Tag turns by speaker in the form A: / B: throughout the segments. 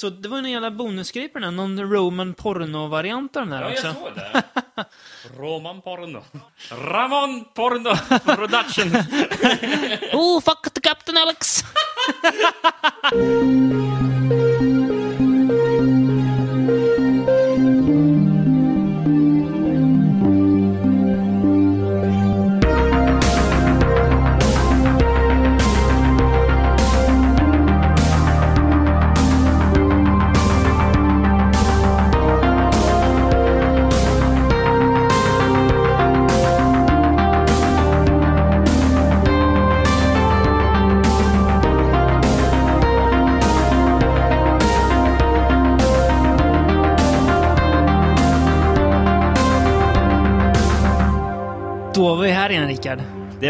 A: Så det var en jävla bonusgrej på den, här, någon Roman porno-variant av den där också.
B: såg det. Roman Porno. Ramon Porno Production.
A: Oh, fuck the Captain Alex!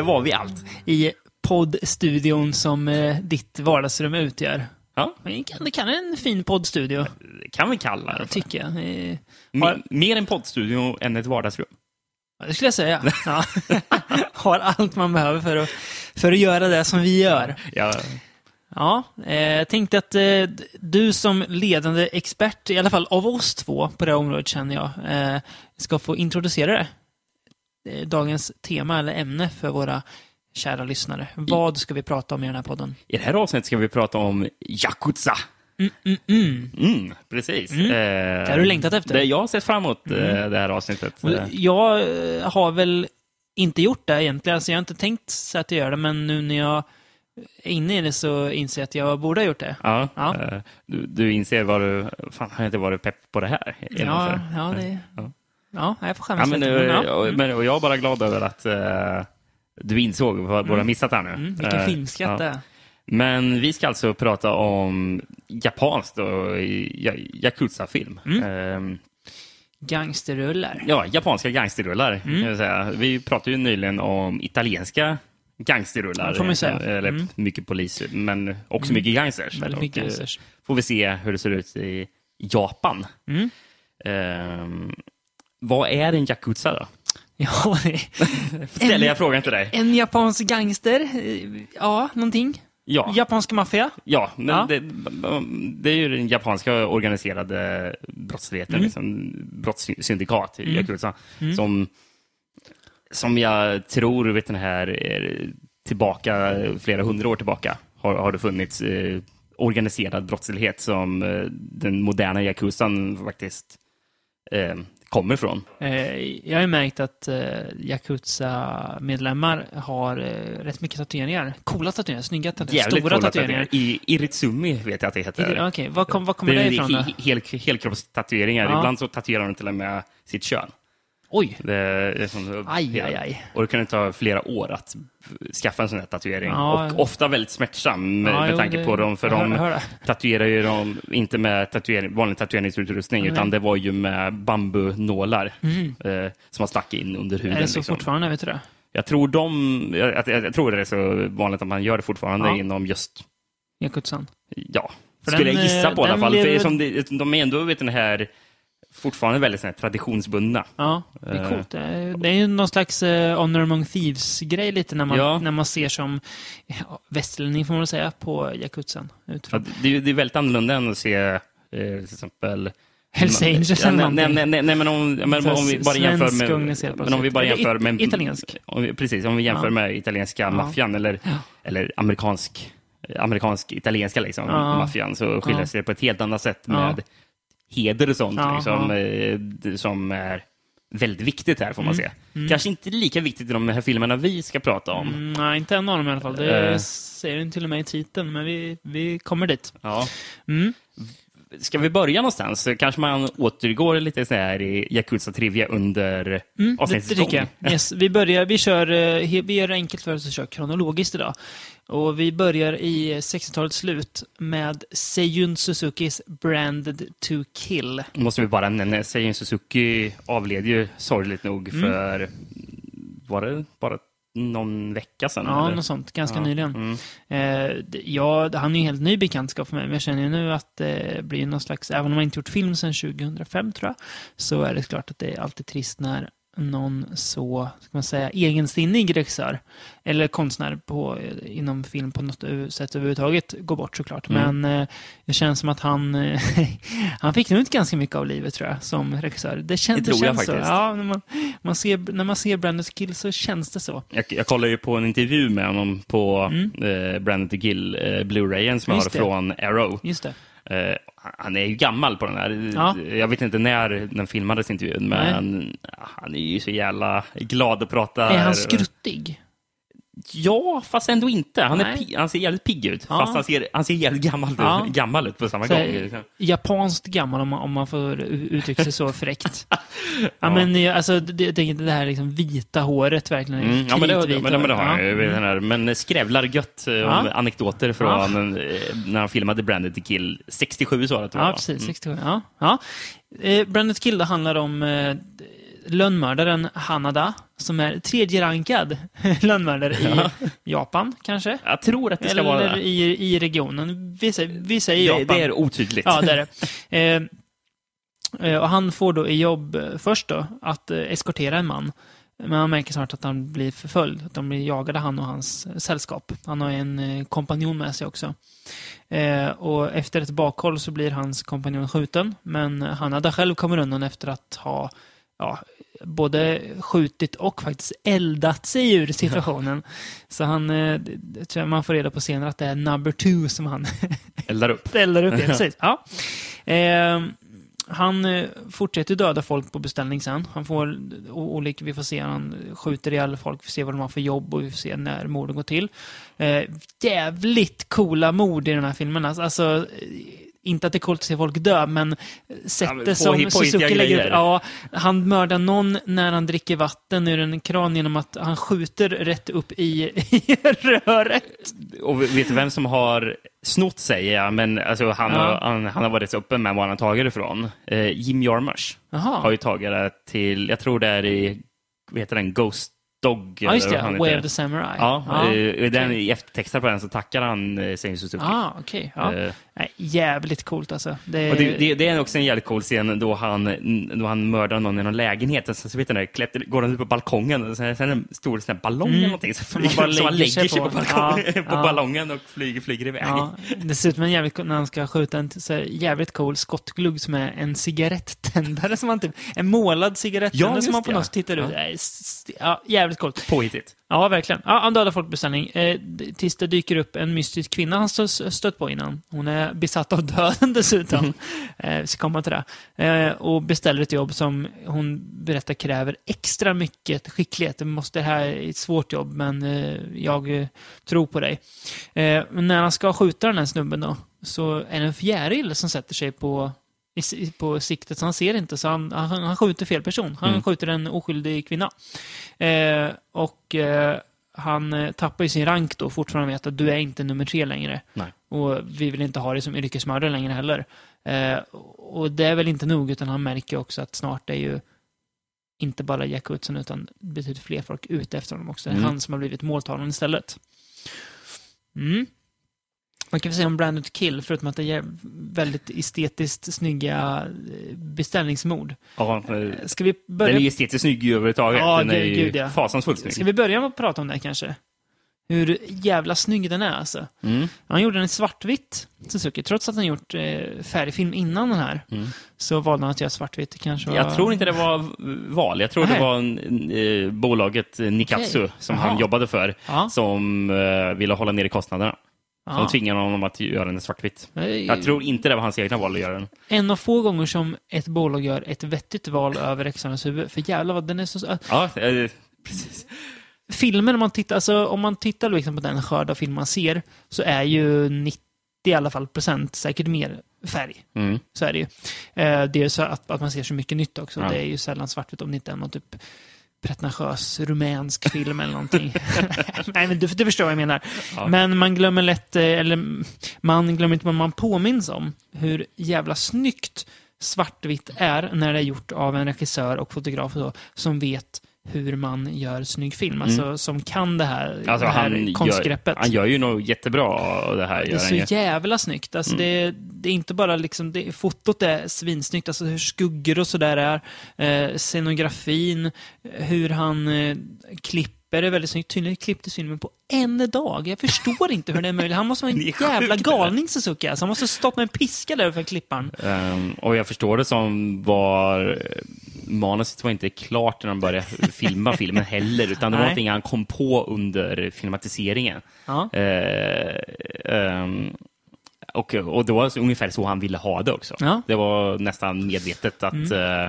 B: Det var vi allt.
A: I poddstudion som eh, ditt vardagsrum utgör.
B: Ja,
A: Men kan- Det kan en fin poddstudio,
B: det kan vi kalla det.
A: tycker jag. Eh,
B: Me- mer en poddstudio än ett vardagsrum.
A: Det skulle jag säga. Ja. Har allt man behöver för att, för att göra det som vi gör.
B: Ja,
A: Ja, eh, tänkte att eh, du som ledande expert, i alla fall av oss två på det här området känner jag, eh, ska få introducera det. Eh, Dagens tema eller ämne för våra kära lyssnare. Vad ska vi prata om i den här podden?
B: I det här avsnittet ska vi prata om Yakuza.
A: Mm, mm, mm.
B: Mm, precis. Mm.
A: Det har du längtat efter.
B: Det, jag har sett fram emot eh, det här avsnittet. Eh,
A: Jag eh, har väl inte gjort det egentligen, alltså jag har inte tänkt så att jag gör det, men nu när jag är inne i det så inser jag att jag borde ha gjort det.
B: Ja,
A: Ja.
B: eh, Du, du inser vad du... Fan, har jag inte varit pepp på det här?
A: Ja, ja, det...
B: Ja.
A: Ja, jag får
B: Ja,
A: skämmas
B: men,
A: lite.
B: eh,
A: men, ja.
B: men, och jag är bara glad över att eh, du insåg vad du har missat här nu.
A: Mm, vilken
B: Eh,
A: filmskatt det
B: ja.
A: är.
B: Men vi ska alltså prata om japanskt och ja, Yakuza-film.
A: Mm.
B: Eh,
A: Gangsterrullar.
B: ja, japanska gangsterrullar.
A: Mm.
B: Vi pratade ju nyligen om italienska gangsterrullar.
A: Ja, får man säga.
B: Eller
A: Mm.
B: mycket poliser, men också mycket gangsters.
A: Väldigt mycket
B: eh,
A: gangsters.
B: Får vi se hur det ser ut i Japan.
A: Mm.
B: Ehm, vad är en Yakuza då?
A: Ja,
B: Ställer jag frågan till dig?
A: en japansk gangster. eh, Ja, någonting.
B: Ja.
A: Japansk maffia.
B: Ja, men
A: Ja.
B: Det, det är ju den japanska organiserade brottsligheten,
A: Mm.
B: liksom, brottssyndikat, Yakuza, som, som jag tror, vet den här, är tillbaka, flera hundra år tillbaka, har, har det funnits eh, organiserad brottslighet som eh, den moderna Yakuzan faktiskt eh, kommer ifrån.
A: Eh, Jag har ju märkt att eh, Yakuza-medlemmar har eh, rätt mycket tatueringar. Coola tatueringar, snygga tatueringar,
B: Jävligt
A: stora
B: coola
A: tatueringar.
B: I Iritsumi vet jag att det heter.
A: Okej, kom- vad kommer
B: det
A: det ifrån
B: hel, helkroppstatueringar.
A: Ja.
B: Ibland så tatuerar de till och med sitt kön.
A: Oj!
B: Det är sån,
A: Aj, aj, aj.
B: Och det kan ta flera år att skaffa en sån här tatuering.
A: Ja.
B: Och ofta väldigt smärtsam med,
A: Ja,
B: med
A: jo,
B: tanke
A: det-
B: på dem. För
A: jag
B: de
A: hör
B: tatuerar ju dem inte med tatuering, vanlig tatueringsutrustning,
A: Nej.
B: utan det var ju med bambunålar eh, som man stack in under huden.
A: Mm. Är det så
B: liksom.
A: fortfarande? Vet du det?
B: Jag tror de, jag, jag, jag tror det är så vanligt att man gör det fortfarande
A: Ja.
B: inom just
A: Yakuzan?
B: Ja,
A: För
B: skulle
A: den,
B: jag gissa
A: eh,
B: på i alla
A: den
B: fall.
A: lever-
B: För som det, de är ändå vet, den här, fortfarande väldigt sån här, traditionsbundna.
A: Ja, det är
B: Eh.
A: coolt. Det är, det är ju någon slags uh, Honor Among Thieves-grej lite när man,
B: Ja.
A: när man ser som ja, västerlänning, får man säga, på Utifrån.
B: att det, är- det är väldigt annorlunda än att se eh, till exempel
A: Hells Angels
B: ja,
A: eller
B: nej,
A: någonting.
B: nej, nej, nej, men om, men om vi bara jämför med... Men om vi bara
A: brottslighet.
B: jämför
A: Eller
B: med...
A: it- italiensk.
B: Om vi, precis, om vi jämför
A: Ja.
B: med italienska maffian eller, eller amerikansk, amerikansk italienska liksom,
A: Ja.
B: maffian så skiljer
A: Ja.
B: sig det på ett helt annat sätt
A: Ja.
B: med heder och sånt
A: Ja,
B: liksom,
A: ja.
B: eh, som är väldigt viktigt här får man
A: Mm.
B: se. Kanske inte lika viktigt i de här filmerna vi ska prata om.
A: Mm, nej, inte en av dem i alla fall. Det
B: Eh.
A: säger den till och med i titeln, men vi, vi kommer dit.
B: Ja.
A: Mm.
B: Ska vi börja någonstans? Kanske man återgår lite så här i Yakuza Trivia under
A: Mm,
B: avsnittets gång.
A: Yes, vi, börjar, vi, kör, eh, vi gör det enkelt för oss att köra kronologiskt idag. Och vi börjar i 60-talets slut med Seijun Suzukis Branded to Kill.
B: Måste vi bara nämna, Seijun Suzuki avled ju sorgligt nog
A: Mm.
B: för, var det bara någon vecka sedan?
A: Ja,
B: eller?
A: något sånt. Ganska
B: Ja,
A: nyligen.
B: mm.
A: Eh, ja, han är ju helt ny bekantskap för mig, men jag känner ju nu att det blir någon slags, även om han inte gjort film sedan 2005 tror jag, så är det klart att det är alltid trist när någon så, ska man säga, egensinnig regissör eller konstnär på, inom film på något sätt överhuvudtaget går bort såklart.
B: Mm.
A: Men eh, det känns som att han, eh, han fick nog ut ganska mycket av livet tror jag, som regissör. Det, kän,
B: Det tror jag
A: så.
B: faktiskt.
A: Ja, när, man, man ser, när man ser Brandon Kill så känns det så.
B: Jag, jag kollade ju på en intervju med honom på eh, Brandon Gill eh, Blu-rayen som jag
A: Mm. Just
B: har
A: det.
B: från Arrow.
A: Just det.
B: Eh, han är ju gammal på den här.
A: Ja.
B: Jag vet inte när den filmades intervjun, men han är ju så jävla glad att prata.
A: Är han skruttig?
B: Ja, fast ändå inte. Han, är han ser jävligt pigg ut,
A: Ja.
B: fast han ser, han ser jävligt gammal,
A: Ja.
B: gammal ut på samma
A: Så
B: gång.
A: här, japanskt gammal om man, om man får uttrycka sig så fräckt. ja,
B: Ja.
A: men eh, alltså det, det, här liksom vita håret verkligen.
B: Mm, ja, men det, det, men det har ju.
A: Ja.
B: Men skrävlar gött eh, om
A: Ja.
B: anekdoter från eh, när han filmade Branded to Kill 67 så var det
A: Ja,
B: jag.
A: precis.
B: Mm.
A: 67. Ja. Ja. Eh, Brandon Kill handlar om eh, lönnmördaren Hanada, som är tredje rankad lönnmördare i Japan, kanske?
B: Jag tror att det ska vara
A: Eller
B: det.
A: i, i regionen. Vi säger, vi säger
B: Det,
A: Japan.
B: det är otydligt.
A: Ja, det är det. Eh, eh, och han får då i jobb eh, först då att eh, eskortera en man. Men han märker snart att han blir förföljd. Att de blir jagade, han och hans eh, sällskap. Han har en eh, kompanjon med sig också. Eh, och efter ett bakhåll så blir hans kompanjon skjuten. Men han hade själv kommer undan efter att ha ja, både skjutit och faktiskt eldat sig ur situationen. Så han, eh, man får reda på senare att det är number two som han
B: Eldar upp.
A: eldar upp det. Precis. Ja. Eh, han fortsätter döda folk på beställning sen. Han får olika, vi får se, han skjuter ihjäl folk, vi får se vad de har för jobb och vi får se när morden går till. Eh, jävligt coola mord i den här filmen. Alltså, alltså, inte att det är coolt att se folk dö, men sättet
B: på-
A: som Suzuki lägger. Ja, han mördar någon när han dricker vatten ur en kran genom att han skjuter rätt upp i, i röret.
B: Och vet du vem som har snott säger jag, men alltså, han,
A: Ja.
B: har, han, han har varit så öppen med var han har tagit det ifrån. Eh, Jim Jarmusch har ju tagit det till, jag tror det är i, vad heter den, Ghost Dog?
A: Ja, just det. Way of the Samurai.
B: Ja,
A: ja.
B: eh, i den,
A: okej.
B: i eftertexten på den så tackar han eh, Seiji Suzuki.
A: Ah, okej. Ja. Nej, jävligt coolt alltså. Det,
B: det, det, det är också en jävligt cool scen då han, då han mördar någon i någon lägenhet. Och så, så vet när klättrar, går han ut på balkongen och sen, sen det en stor sån här ballong eller någonting. Så,
A: Mm. Som
B: flyger,
A: bara
B: så han
A: lägger sig
B: lägger sig på,
A: på.
B: balkongen,
A: Ja,
B: på
A: ja.
B: ballongen och flyger, flyger iväg.
A: Ja, dessutom en jävligt, när han ska skjuta en så jävligt cool skottglugg som är en cigarettändare som man typ, en målad
B: Ja,
A: cigarettändare
B: just
A: som man på
B: det,
A: något tittar ut. Ja, jävligt coolt.
B: Påhittigt.
A: Ja, verkligen. Ja, han dödar folk på beställning. Eh, tills det dyker upp en mystisk kvinna han stö- stött på innan. Hon är besatt av döden dessutom. eh, vi ska komma till det. Eh, och beställer ett jobb som hon berättar kräver extra mycket skicklighet. Det, måste, det här är ett svårt jobb, men eh, jag eh, tror på dig. Eh, men när han ska skjuta den här snubben då, så är det en fjäril som sätter sig på i, på siktet, så han ser inte. Så han, han, han skjuter fel person. Han
B: Mm.
A: skjuter en oskyldig kvinna. Eh, och eh, han eh, tappar ju sin rank då, fortfarande vet att du är inte nummer tre längre.
B: Nej.
A: Och vi vill inte ha dig som yrkesmördare längre heller. Eh, och det är väl inte nog, utan han märker också att snart är ju inte bara Jack Hudson, utan betydligt fler folk ute efter honom också. Det är
B: Mm.
A: han som har blivit måltavlan istället. Mm. Man kan väl säga om Branded Kill, förutom att det är väldigt estetiskt snygga eh, beställningsmord.
B: Ja, eh,
A: Ska vi
B: den
A: börja
B: är ju estetiskt snygg överhuvudtaget.
A: Ja,
B: den är
A: gud, gud, ja.
B: fasansfullt snygg.
A: Ska vi börja med att prata om det kanske? Hur jävla snygg den är alltså.
B: Mm.
A: Han gjorde den i svartvitt, Suzuki. Trots att han gjort eh, färgfilm innan den här,
B: Mm.
A: så valde han att göra svartvitt. Kanske var...
B: Jag tror inte det var val. Jag tror
A: Nej.
B: det var en, eh, bolaget eh, Nikatsu
A: Okej.
B: som
A: Jaha.
B: han jobbade för
A: Ja.
B: som eh, ville hålla nere kostnaderna.
A: Ja.
B: De tvingade honom att göra den svartvitt. Jag tror inte det var hans egna val att göra den.
A: En av få gånger som ett bolag gör ett vettigt val över externas huvud. För jävlar vad den är så...
B: Ja, eh, precis.
A: Filmen, om man tittar, alltså, om man tittar liksom på den skörd av film man ser, så är ju 90 i alla fall procent, säkert mer, färg.
B: Mm.
A: Så är det ju. Eh, det är så att, att man ser så mycket nytt också.
B: Ja.
A: Det är ju sällan svartvitt om det inte är någon typ pretentiös rumänsk film eller någonting. Nej, men du, du förstår vad jag menar.
B: Ja.
A: Men man glömmer lätt, eh, eller man glömmer inte vad man påminns om hur jävla snyggt svartvitt är när det är gjort av en regissör och fotograf och så, som vet hur man gör snygg film. Alltså som kan det här,
B: Mm. Alltså,
A: det här
B: han,
A: konstgreppet.
B: gör, han gör ju nog jättebra av det här.
A: Det är så
B: ju.
A: jävla snyggt. Alltså det, det är inte bara liksom, det, fotot är svinsnyggt, alltså hur skuggor och sådär är, eh, scenografin, hur han eh, klipper är väldigt snyggt. Tydligen klipptes filmen på en dag. Jag förstår inte hur det är möjligt. Han måste vara en jävla galning Suzuki. Alltså, han måste ha stått med en piska där för klipparen.
B: Ehm, och jag förstår det som var... Manuset var inte klart när de började filma filmen heller, utan det var
A: Nej.
B: någonting han kom på under filmatiseringen. Eh, ehm, och, och det var ungefär så han ville ha det också.
A: Ja. Mm.
B: Det var nästan medvetet att eh,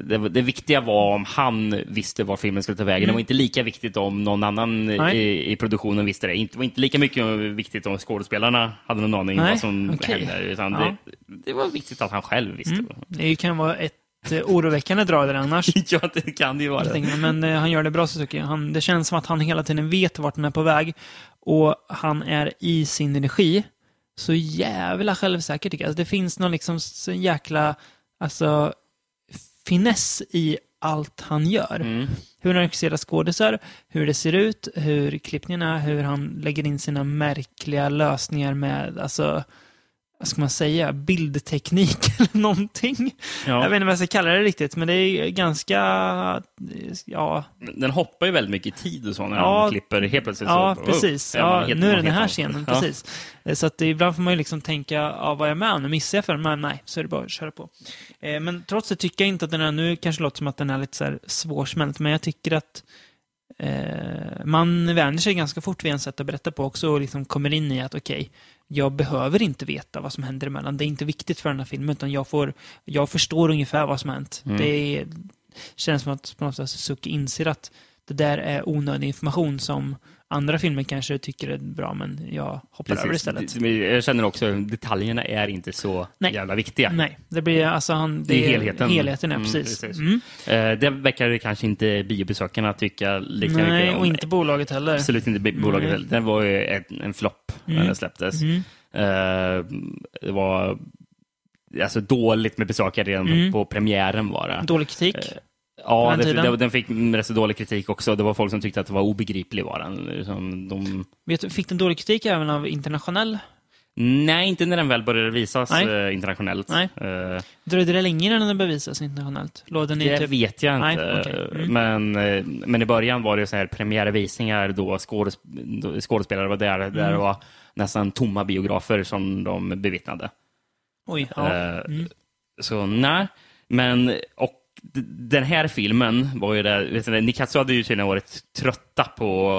B: det, det viktiga var om han visste var filmen skulle ta vägen. Det var inte lika viktigt om någon annan
A: Mm.
B: I, i produktionen visste det. Det var inte lika mycket viktigt om skådespelarna hade någon aning
A: Nej,
B: vad som
A: okej.
B: hände. Utan
A: Ja. Mm.
B: det, det var viktigt att han själv visste.
A: Det kan vara ett eh, oroväckande drag där annars.
B: ja, det kan det ju vara.
A: Tänker, Men eh, han gör det bra Suzuki. Han, det känns som att han hela tiden vet vart han är på väg. Och han är i sin energi så jävla självsäker tycker jag. Alltså, det finns någon liksom jäkla alltså, finess i allt han gör.
B: Mm.
A: Hur han regisserar skådisar, hur det ser ut, hur klippningen är, hur han lägger in sina märkliga lösningar med, alltså, vad ska man säga, bildteknik eller någonting.
B: Ja.
A: Jag vet inte vad jag ska kalla det riktigt, men det är ganska, ja,
B: Den hoppar ju väldigt mycket i tid och så när
A: Ja.
B: han klipper helt plötsligt.
A: ja
B: så,
A: precis.
B: man
A: Ja, nu är det den här scenen,
B: Ja.
A: precis. Eh, Så att det, ibland får man ju liksom tänka, ja, vad är jag med nu? Missar jag för Men nej, så är det bara att köra på. Eh, Men trots det tycker jag inte att den är, nu kanske låter som att den är lite så här svårsmält, men jag tycker att eh, man vänjer sig ganska fort vid en sätt att berätta på också och liksom kommer in i att okej, jag behöver inte veta vad som händer emellan. Det är inte viktigt för den här filmen, utan jag, får, jag förstår ungefär vad som har hänt.
B: Mm.
A: Det är, känns som att på något sätt Suzuki inser att det där är onödig information som andra filmer kanske tycker är bra, men jag hoppar över
B: Precis.
A: istället.
B: Det- men Jag känner också att detaljerna är inte så
A: Nej.
B: jävla viktiga.
A: Nej, det blir alltså han...
B: Det är helheten.
A: Helheten, ja,
B: Mm,
A: precis.
B: precis.
A: Mm.
B: Eh, Det verkar kanske inte biobesökarna tycka lika
A: Nej,
B: mycket om.
A: och inte bolaget heller.
B: Absolut inte bolaget
A: Nej.
B: heller. Den var ju en, en flopp när
A: Mm.
B: den släpptes.
A: Mm.
B: Eh, Det var alltså dåligt med besökare redan
A: Mm.
B: på premiären var det.
A: Dålig kritik.
B: Ja,
A: den
B: det, det, den fick rätt så dålig kritik också. Det var folk som tyckte att det var obegriplig var den. Som de...
A: Vet fick den dålig kritik även av internationell?
B: Nej, inte när den väl började visas
A: Nej.
B: eh, internationellt.
A: Nej.
B: Eh,
A: Dröjde det länge innan den bevisas internationellt? Låg den
B: Det
A: typ...
B: vet jag
A: Nej,
B: inte.
A: okej. Mm.
B: Men, eh, men i början var det så här premiärvisningar då, skådes, då skådespelare var där. Där
A: Mm.
B: det var nästan tomma biografer som de bevittnade.
A: Oj, ja. Mm.
B: Så nej, men och den här filmen var ju där, vet du, Nikatsu hade ju tydligen varit trötta på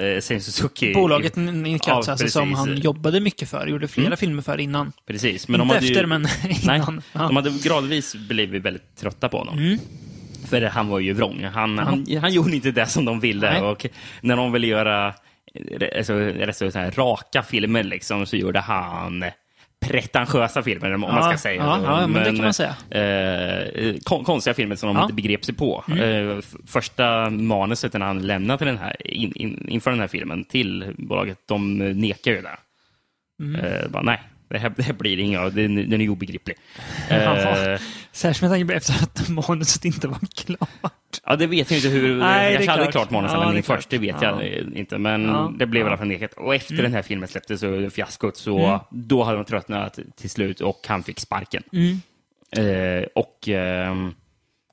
B: uh, Sen Suzuki.
A: Bolaget Nikatsu,
B: Ja,
A: alltså,
B: precis.
A: som han jobbade mycket för, gjorde flera
B: Mm.
A: filmer för innan.
B: Precis, men
A: Inte
B: de hade
A: efter,
B: ju,
A: men
B: Nej,
A: innan. Ja.
B: de hade gradvis blivit väldigt trötta på honom.
A: Mm.
B: För han var ju vrång. Han, han, han gjorde inte det som de ville.
A: Nej.
B: Och när de ville göra eh, alltså, rätt så så här, raka filmer liksom, så gjorde han pretentiösa filmer, om man
A: Ja,
B: ska säga.
A: ja, ja, men det kan man säga.
B: Eh, kon konstiga filmer som de
A: Ja.
B: inte begrep sig på.
A: Mm.
B: Eh, första manuset när han lämnade till den här, in, in, inför den här filmen till bolaget, de nekar ju det.
A: Mm.
B: Eh, bara, nej, det här, det här blir inga, den, den är obegriplig. Eh,
A: Särskilt med tanke på att manuset inte var klart.
B: Ja, det vet jag inte hur...
A: Nej,
B: jag kanske hade
A: klart.
B: klart
A: Ja,
B: först, det vet
A: Ja.
B: jag inte. Men
A: Ja.
B: det blev i alla fall nekat. Och efter
A: Mm.
B: den här filmen släpptes, fiaskot, så
A: Mm.
B: då hade de tröttnat till slut och han fick sparken.
A: Mm.
B: Eh, och ehm,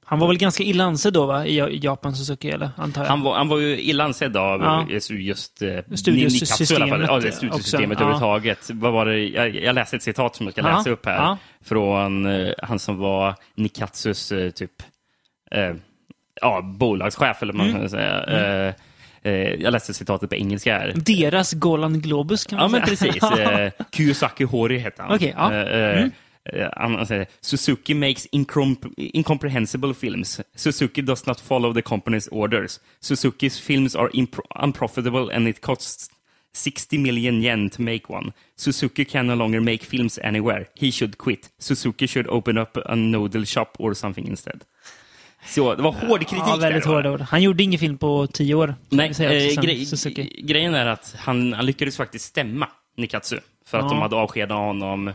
A: Han var väl ganska illa ansedd då, va? I Japan Suzuki, eller? Antar jag.
B: han, var, han var ju illa ansedd av
A: Ja.
B: just, eh,
A: Studiosystemet
B: Nikatsu i alla fall. Ja, det överhuvudtaget. Vad var det? Jag, jag läste ett citat som jag ska läsa upp här. Från eh, han som var Nikatsus eh, typ eh, ja, bolagschef, eller vad man
A: Mm.
B: säga. Eh, eh, jag läste citatet på engelska här.
A: Deras Golan Globus, kan
B: Ja,
A: man
B: men
A: säga.
B: precis. Eh, Kiyosaki Hori heter han.
A: Okej, ja. Mm.
B: han, säger Suzuki makes incom- incomprehensible films. Suzuki does not follow the company's orders. Suzuki's films are unprofitable and it costs 60 million yen to make one. Suzuki can no longer make films anywhere. He should quit. Suzuki should open up a noodle shop or something instead. Så det var hård kritik
A: Ja, väldigt
B: där.
A: hårda ord. Han gjorde ingen film på tio år.
B: Nej,
A: säga
B: eh, grej, grejen är att han, han lyckades faktiskt stämma Nikatsu för att
A: Ja.
B: de hade avskedat honom eh,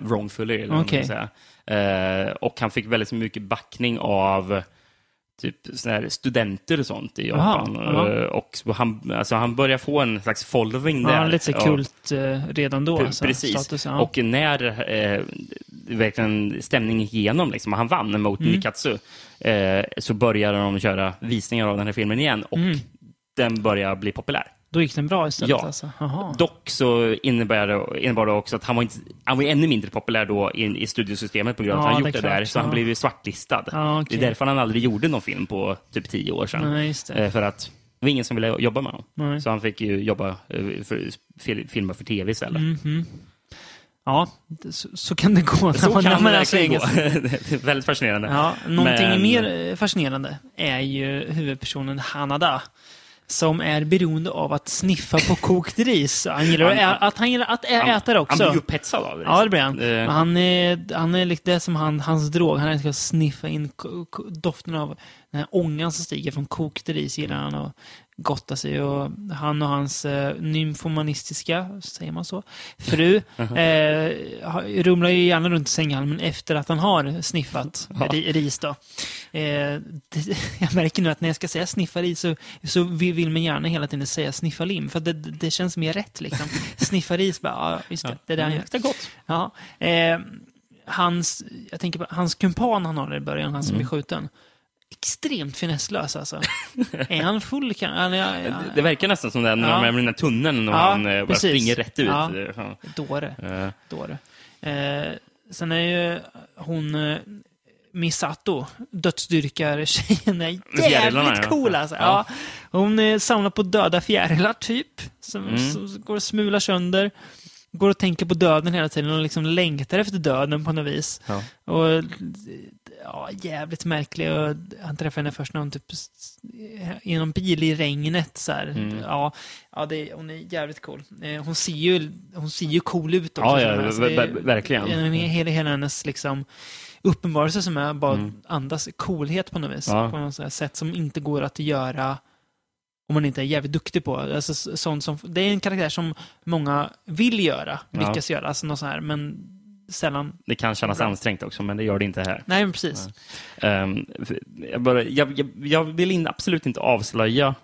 B: wrongfully. Eller ska säga. Eh, och han fick väldigt mycket backning av typ såna studenter och sånt i Japan.
A: Aha, aha.
B: Eh, Och han, alltså han börjar få en slags following där.
A: Ja, lite kult eh, redan då. Alltså,
B: Precis.
A: Status, ja.
B: Och när eh, verkligen stämningen gick igenom, liksom, och han vann mot
A: Mm.
B: Nikatsu, eh, så började de köra visningar av den här filmen igen och
A: Mm.
B: den börjar bli populär.
A: Då gick den bra istället
B: Ja.
A: alltså?
B: Dock så innebär det, innebar det också att han var, inte, han var ännu mindre populär då i, i studiosystemet på grund av
A: Ja,
B: att han
A: det
B: gjort
A: är
B: det, där, så han
A: Ja.
B: blev ju svartlistad.
A: Ja, okej.
B: Det är därför han aldrig gjorde någon film på typ tio år sedan.
A: Det.
B: Eh, För att det var ingen som ville jobba med honom.
A: Nej.
B: Så han fick ju jobba eh, för, fil- filma för tv istället.
A: Mhm. Ja, det- så, så kan det gå.
B: Så
A: man-
B: kan det
A: man är
B: verkligen
A: så
B: gå. det är väldigt fascinerande.
A: Ja, någonting
B: Men-
A: mer eh, fascinerande är ju huvudpersonen Hanada. Som är beroende av att sniffa på kokt ris. Han gillar att,
B: Han-
A: att, han gillar att ä-
B: Han,
A: äta det
B: han
A: också.
B: blir ju upphetsad av det.
A: Ja, det blir han.
B: Eh,
A: Men han är, han är lite det som han, hans drog. Han älskar att sniffa in doften av den här ångan som stiger från kokt ris. Gillar han att gotta sig. Och han och hans eh, nymfomanistiska, säger man så, fru eh, rumlar ju gärna runt i sänghalmen efter att han har sniffat
B: Ja.
A: ri, ris. Då. Eh, jag märker nu att när jag ska säga sniffa ris så, så vill man gärna hela tiden säga sniffa lim. För det, det känns mer rätt liksom. Sniffa ris, bara, ja, just det, det är det han gör.
B: det är gott.
A: Ja, eh, hans, jag tänker på hans kumpan han har i början, han som
B: Mm.
A: är skjuten. Extremt finesslös alltså. är han full kan han? Ja, ja,
B: Det, verkar nästan som det när
A: Ja.
B: de är i den här tunneln och
A: Ja,
B: han eh, bara
A: precis.
B: springer rätt ut.
A: Ja.
B: Ja.
A: dåre. Dåre. Eh, sen är ju hon Misato, dödsdyrkar-tjejen, är jävligt cool alltså.
B: Ja.
A: Hon eh, samlar på döda fjärilar typ, som,
B: Mm.
A: som går och smular sönder. Går och tänker på döden hela tiden och liksom längtar efter döden på något vis.
B: ja.
A: Och ja, jävligt märklig. Och han träffade henne först när hon typ i någon bil i regnet. Så.
B: Mm.
A: Ja, ja det, hon är jävligt cool. Eh, Hon ser ju, hon ser ju cool ut också.
B: Ja, ja,
A: känner jag. Så
B: ver-
A: det
B: verkligen.
A: Hela, hela hennes liksom, uppenbarelse som är bara
B: Mm.
A: andas coolhet på något vis.
B: Ja.
A: På något sätt som inte går att göra om man inte är jävligt duktig på. Alltså, sånt som, det är en karaktär som många vill göra,
B: Ja.
A: lyckas göra, alltså något så här, men sällan.
B: Det kan kännas
A: Bra.
B: ansträngt också, men det gör det inte här.
A: Nej, men precis.
B: Ehm, för- jag, bara, jag, jag, jag vill in, absolut inte avslöja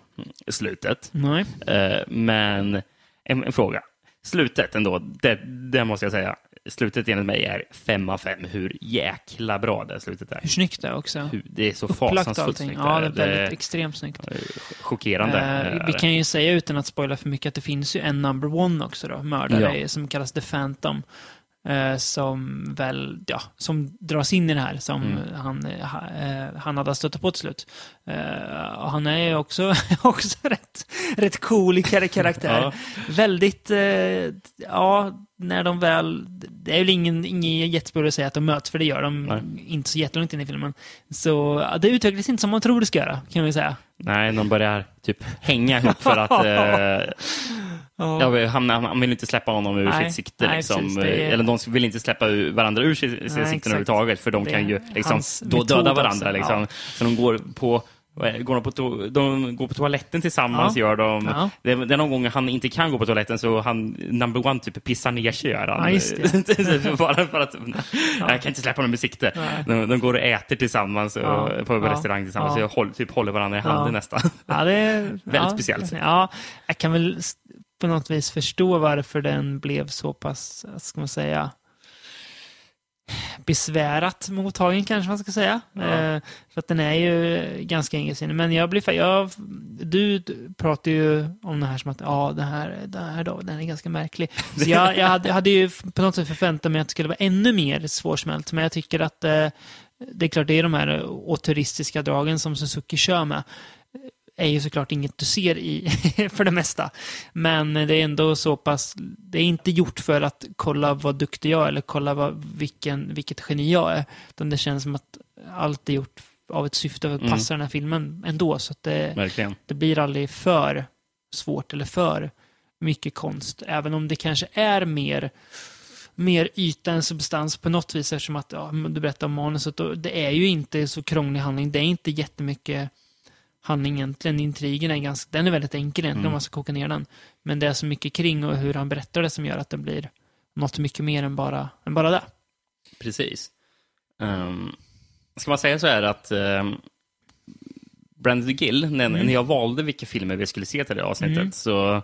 B: slutet,
A: Nej.
B: Eh, men en, en fråga. Slutet ändå, det, det måste jag säga. Slutet enligt mig är fem av fem. Hur jäkla bra det slutet är.
A: Hur snyggt det är också.
B: Det är så
A: Upplagt
B: fasansfullt
A: allting.
B: snyggt.
A: Ja, det är
B: det
A: väldigt
B: är
A: extremt snyggt.
B: chockerande.
A: Eh,
B: är
A: vi
B: det.
A: kan ju säga utan att spoila för mycket att det finns ju en number one också då, mördare
B: Ja.
A: som kallas The Phantom. eh, som väl, ja, som dras in i det här som
B: Mm.
A: han, eh, ha- eh, han hade stött på till slut. Eh, och han är också, också rätt, rätt cool karaktär.
B: Ja.
A: Väldigt, eh, ja, när de väl, det är väl ingen, ingen jättespoiler att säga att de möts, för det gör de
B: Nej.
A: inte så jättelångt in i filmen. Så ja, det utvecklas inte som man tror det ska göra, kan vi säga.
B: Nej, de börjar typ hänga ihop för att eh,
A: Ja.
B: han, han vill inte släppa honom ur
A: Nej,
B: sitt sikte.
A: nej,
B: liksom.
A: precis, är-
B: Eller de vill inte släppa varandra ur sitt, sikten
A: exakt.
B: överhuvudtaget, för de kan ju liksom, då döda varandra. Liksom.
A: ja.
B: Så de går på Går de, på to- de går på toaletten tillsammans,
A: Ja.
B: gör de.
A: Ja.
B: Det, det är någon gång han inte kan gå på toaletten, så han, number one, typ pissar ner sig, gör han.
A: Ja, just
B: Bara för att, jag kan inte släppa honom ur sikte. De, de går och äter tillsammans, och,
A: Ja.
B: på
A: Ja.
B: restaurang tillsammans,
A: Ja.
B: och håll, typ håller varandra i handen
A: Ja.
B: nästan.
A: Ja, det är ja,
B: speciellt.
A: Ja, jag kan väl på något vis förstå varför den blev så pass, ska man säga, besvärat mottagen kanske man ska säga.
B: Ja.
A: Eh, för att den är ju ganska egensinnig. Men jag blir jag, du pratar ju om det här som att ja, det här, det här då, den är ganska märklig. Så jag, jag, hade, jag hade ju på något sätt förväntat mig att det skulle vara ännu mer svårsmält. Men jag tycker att eh, det är klart, det är de här autoristiska dragen som Suzuki kör med är ju såklart inget du ser i för det mesta. Men det är ändå så pass, det är inte gjort för att kolla vad duktig jag är eller kolla vad, vilken, vilket geni jag är. Utan det känns som att allt är gjort av ett syfte att
B: Mm.
A: passa den här filmen ändå. Så att det, det blir aldrig för svårt eller för mycket konst. Även om det kanske är mer, mer yta än substans på något vis. Eftersom att, ja, du berättar om manuset, och det är ju inte så krånglig handling. Det är inte jättemycket handling egentligen. Intrigen är ganska, den är väldigt enkel egentligen
B: Mm.
A: om man ska koka ner den. Men det är så mycket kring och hur han berättar det som gör att det blir något mycket mer än bara, än bara det.
B: Precis. Um, ska man säga så här att um, Brandon Gill, när, när jag valde vilka filmer vi skulle se till det avsnittet, så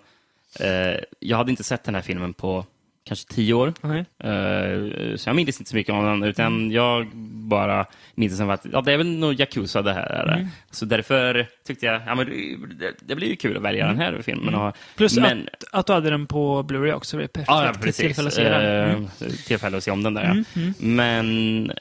B: eh, jag hade inte sett den här filmen på kanske tio år. Eh, så jag minns inte så mycket om den, utan jag bara minns som att ja, det är väl nog Yakuza det här. är det. Så därför tyckte jag ja, men det, det blir ju kul att välja den här filmen. Och,
A: Plus
B: men,
A: att, att du hade den på Blu-ray också. Det är perfekt
B: Ja, ja, precis.
A: tillfälle att se den. Mm.
B: Eh, Tillfälle att se om den där, ja. Men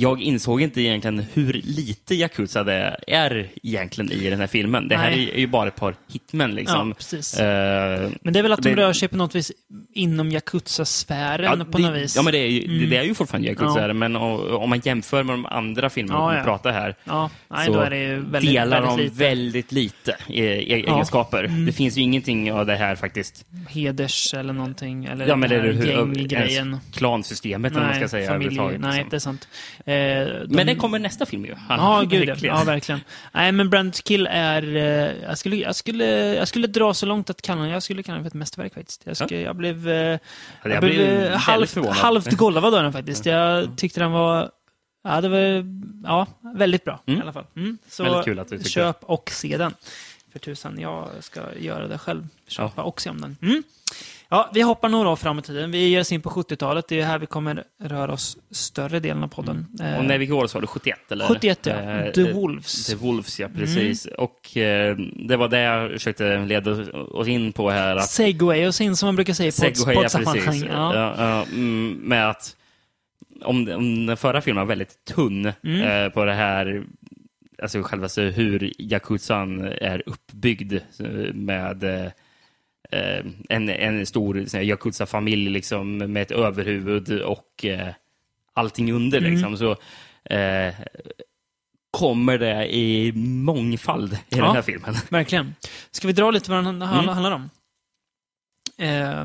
B: jag insåg inte egentligen hur lite Yakuza det är egentligen i den här filmen. Det här
A: Nej.
B: är ju bara ett par hitmen liksom.
A: Ja.
B: Eh,
A: Men det är väl att de
B: det-
A: rör sig på något vis inom Yakuza-sfären på
B: det,
A: något vis.
B: Ja, men det är ju, det, det är ju fortfarande Yakuza,
A: Ja.
B: men o- om man jämför med de andra filmerna
A: Ja,
B: vi
A: ja.
B: pratar här,
A: Ja, nej,
B: så
A: väldigt,
B: delar
A: väldigt
B: de
A: lite
B: väldigt lite i, i egenskaper. Det finns ju ingenting av det här faktiskt.
A: heders eller någonting. Eller
B: Ja, men det är
A: här gänggrejen.
B: klansystemet, eller vad man ska säga.
A: familj, nej,
B: liksom.
A: det är sant. Eh, de,
B: Men det kommer nästa film ju.
A: Ja, gud ja.
B: Verkligen.
A: ja, verkligen. Nej, men Brand Kill är... Eh, jag, skulle, jag, skulle, jag skulle dra så långt att kalla Jag skulle kalla den för ett mästerverk faktiskt. Jag, skulle, jag blev, eh, jag
B: jag
A: blev
B: blev
A: halvt, golvad av den faktiskt. Jag tyckte den var... Ja, det var ja, väldigt bra
B: Mm.
A: i alla fall. Mm. Så köp och se den. För tusan, jag ska göra det själv. Köpa och se om den. Mm. Ja, vi hoppar några år fram i tiden. Vi ger oss in på 70-talet. Det är här vi kommer röra oss större delen av podden. Eh,
B: Och när vi går sa du 71 eller?
A: 71 ja.
B: Eh,
A: The Wolves.
B: The Wolves, ja precis. Och eh, det var det jag försökte leda oss in på här. Att
A: Segway och sin som man brukar säga i poddsammanhang. Ja.
B: Ja, ja, mm, med att om, om den förra filmen var väldigt tunn
A: Mm.
B: eh, på det här, alltså själva så hur Yakuzan är uppbyggd med eh, en, en stor Yakuza-familj liksom, med ett överhuvud och eh, allting under.
A: Mm.
B: Liksom. Så, eh, kommer det i mångfald i
A: Ja.
B: den här filmen.
A: Verkligen. Ska vi dra lite vad den
B: Mm.
A: handlar, om? Eh,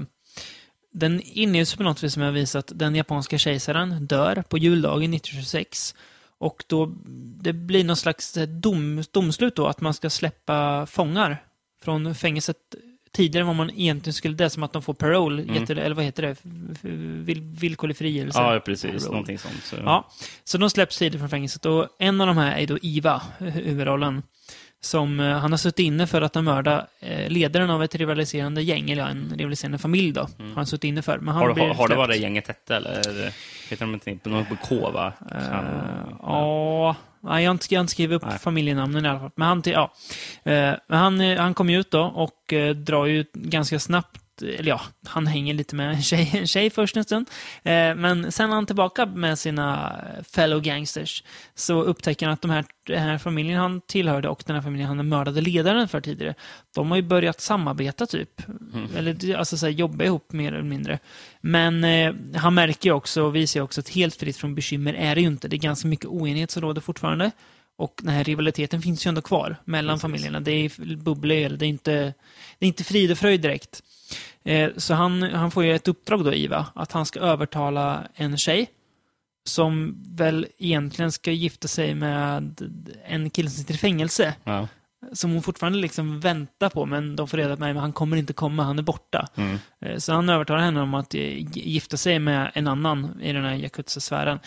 A: den inleds på något vis med att visa att den japanska kejsaren dör på juldagen 1926. Och då det blir någon slags eh, dom, domslut då, att man ska släppa fångar från fängelset tidigare än vad man egentligen skulle. Det som att de får parole, jätte, eller vad heter det? Vill, villkorlig frigörelse.
B: Mm. Ja, precis.
A: Parole.
B: Någonting sånt. Så.
A: Ja, så de släpps tidigt från fängelset och en av de här är då Iva, hu- huvudrollen. Som, eh, han har suttit inne för att ha mördat eh, ledaren av ett rivaliserande gäng, eller ja, en rivaliserande familj då. Har han suttit inne för. Men han
B: Mm. Har,
A: blir
B: har, har det varit det gänget hette eller? Heter de inte något på K va?
A: Eh, Ja, nej, jag har inte, skrivit upp
B: Nej.
A: familjenamnen i alla fall. Men han, ja. Men han, han kom ju ut då och drar ju ganska snabbt eller ja, han hänger lite med en tjej, en tjej först en stund. Eh, men sen är han tillbaka med sina fellow gangsters. Så upptäcker han att de här, den här familjen han tillhörde och den här familjen han mördade ledaren för tidigare, de har ju börjat samarbeta typ. Eller alltså så här, jobba ihop mer eller mindre. Men eh, han märker ju också och visar ju också att helt fritt från bekymmer är det ju inte. Det är ganska mycket oenighet som råder fortfarande. Och den här rivaliteten finns ju ändå kvar mellan familjerna. Det är bubbel, det är inte, det är inte frid och fröjd direkt. Eh, så han, han får ju ett uppdrag då, Iva, att han ska övertala en tjej som väl egentligen ska gifta sig med en kille som sitter i fängelse.
B: Ja.
A: Som hon fortfarande liksom väntar på, men de får reda på att han kommer inte komma, han är borta.
B: Mm.
A: Eh, Så han övertalar henne om att eh, gifta sig med en annan i den här Yakuza-sfären.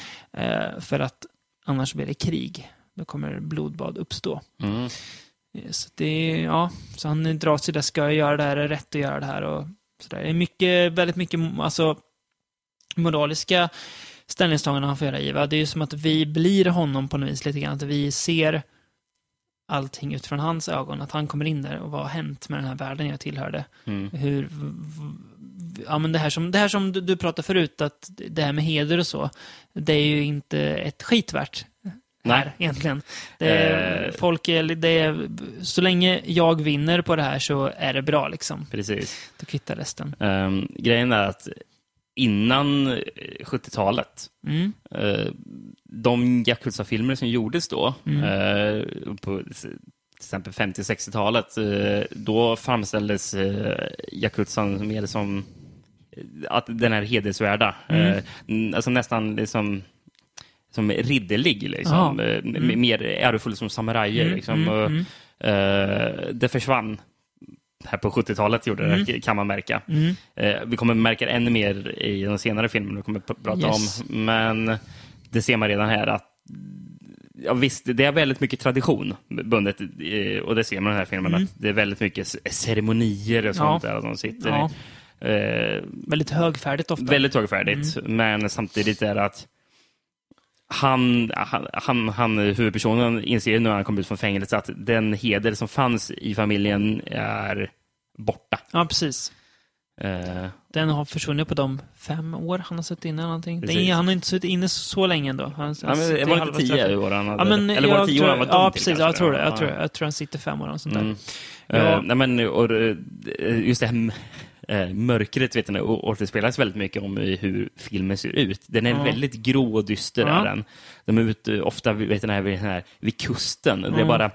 A: För att annars blir det krig. Då kommer blodbad uppstå.
B: Mm.
A: Så, det, ja, så han drar sig där, ska jag göra det här, är det rätt att göra det här och sådär. Det är mycket, väldigt mycket alltså, moraliska ställningstaganden han får göra Iva. Det är ju som att vi blir honom på något vis lite grann. Att vi ser allting utifrån hans ögon. Att han kommer in där och vad har hänt med den här världen jag tillhörde.
B: Mm.
A: Hur, ja men det här som, det här som du, du pratade förut, att det här med heder och så, det är ju inte ett skit värt.
B: Nej.
A: Här, egentligen. Det är,
B: Eh.
A: folk är, det är, så länge jag vinner på det här så är det bra liksom.
B: Precis.
A: Då kvittar resten.
B: Ehm, grejen är att innan eh, 70-talet,
A: Mm.
B: eh, de Yakuza-filmer som gjordes då,
A: Mm.
B: eh, på till exempel 50-60-talet, eh, då framställdes eh, Yakuzan mer som eh, att den är hedersvärda.
A: Mm.
B: Eh, alltså nästan liksom som ridderlig, liksom.
A: Jaha.
B: Eh, m- mer ärofull som samurajer.
A: Mm,
B: Liksom.
A: mm,
B: Och,
A: mm.
B: eh, det försvann här på 70-talet, gjorde det,
A: Mm.
B: kan man märka.
A: Mm.
B: Eh, vi kommer märka det ännu mer i de senare filmerna vi kommer att prata
A: Yes.
B: om. Men det ser man redan här att ja, visst, det är väldigt mycket tradition bundet, eh, och det ser man i den här filmen, att det är väldigt mycket ceremonier och sånt
A: Ja.
B: där. De sitter
A: Ja.
B: eh,
A: Väldigt högfärdigt ofta.
B: väldigt högfärdigt, men samtidigt är det att han, han, han, han, huvudpersonen inser nu när han kommer ut från fängelse att den heder som fanns i familjen är borta.
A: Ja, precis.
B: Eh,
A: Den har försvunnit på de fem år han har suttit inne. Någonting. Det är, han har inte suttit inne så länge ändå. Han, han
B: ja, men, det var
A: halva
B: inte tio år han hade,
A: Ja, men
B: eller var det tio
A: tror,
B: år han var
A: Ja,
B: dömd till
A: precis.
B: kanske?
A: Jag tror det. Jag
B: Ja.
A: tror, jag tror han sitter fem år eller sånt där.
B: Mm.
A: Ja.
B: Eh, nej, men, och, eh, just det här eh, mörkret vet ni, återspelas väldigt mycket om hur filmen ser ut. Den är
A: Ja.
B: väldigt grå och dyster. Är den. De är ute ofta vet ni, vid, här, vid kusten. Det är
A: Mm.
B: bara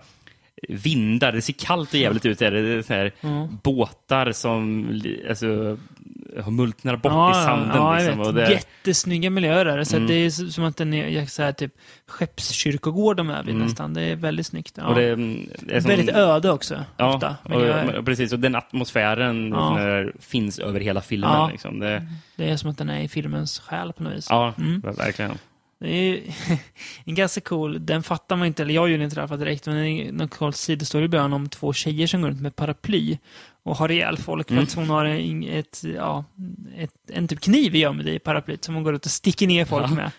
B: vindar, det ser kallt och jävligt ut. Det är så här,
A: Mm.
B: båtar som li- alltså, multnar bort
A: Ja,
B: i sanden.
A: ja,
B: liksom, och det,
A: Jättesnygga miljöer är det. Så
B: Mm.
A: det är som att den är så här, typ skeppskyrkogård de är vid
B: Mm.
A: nästan. Det är väldigt snyggt. Ja.
B: och det, det är som,
A: väldigt öde också,
B: Ja,
A: ofta.
B: och, och precis. Och den atmosfären när, finns över hela filmen. Liksom. Det,
A: Det är som att den är i filmens själ på något vis.
B: ja,
A: Mm.
B: verkligen.
A: Det är en ganska cool, den fattar man inte, eller jag gjorde inte det här för direkt, men det är en cool sidostory i början om två tjejer som går runt med paraply och har ihjäl folk för
B: Mm.
A: att hon har en, ett, ja, ett, en typ kniv gömd i paraplyt som hon går ut och sticker ner folk
B: Ja.
A: med.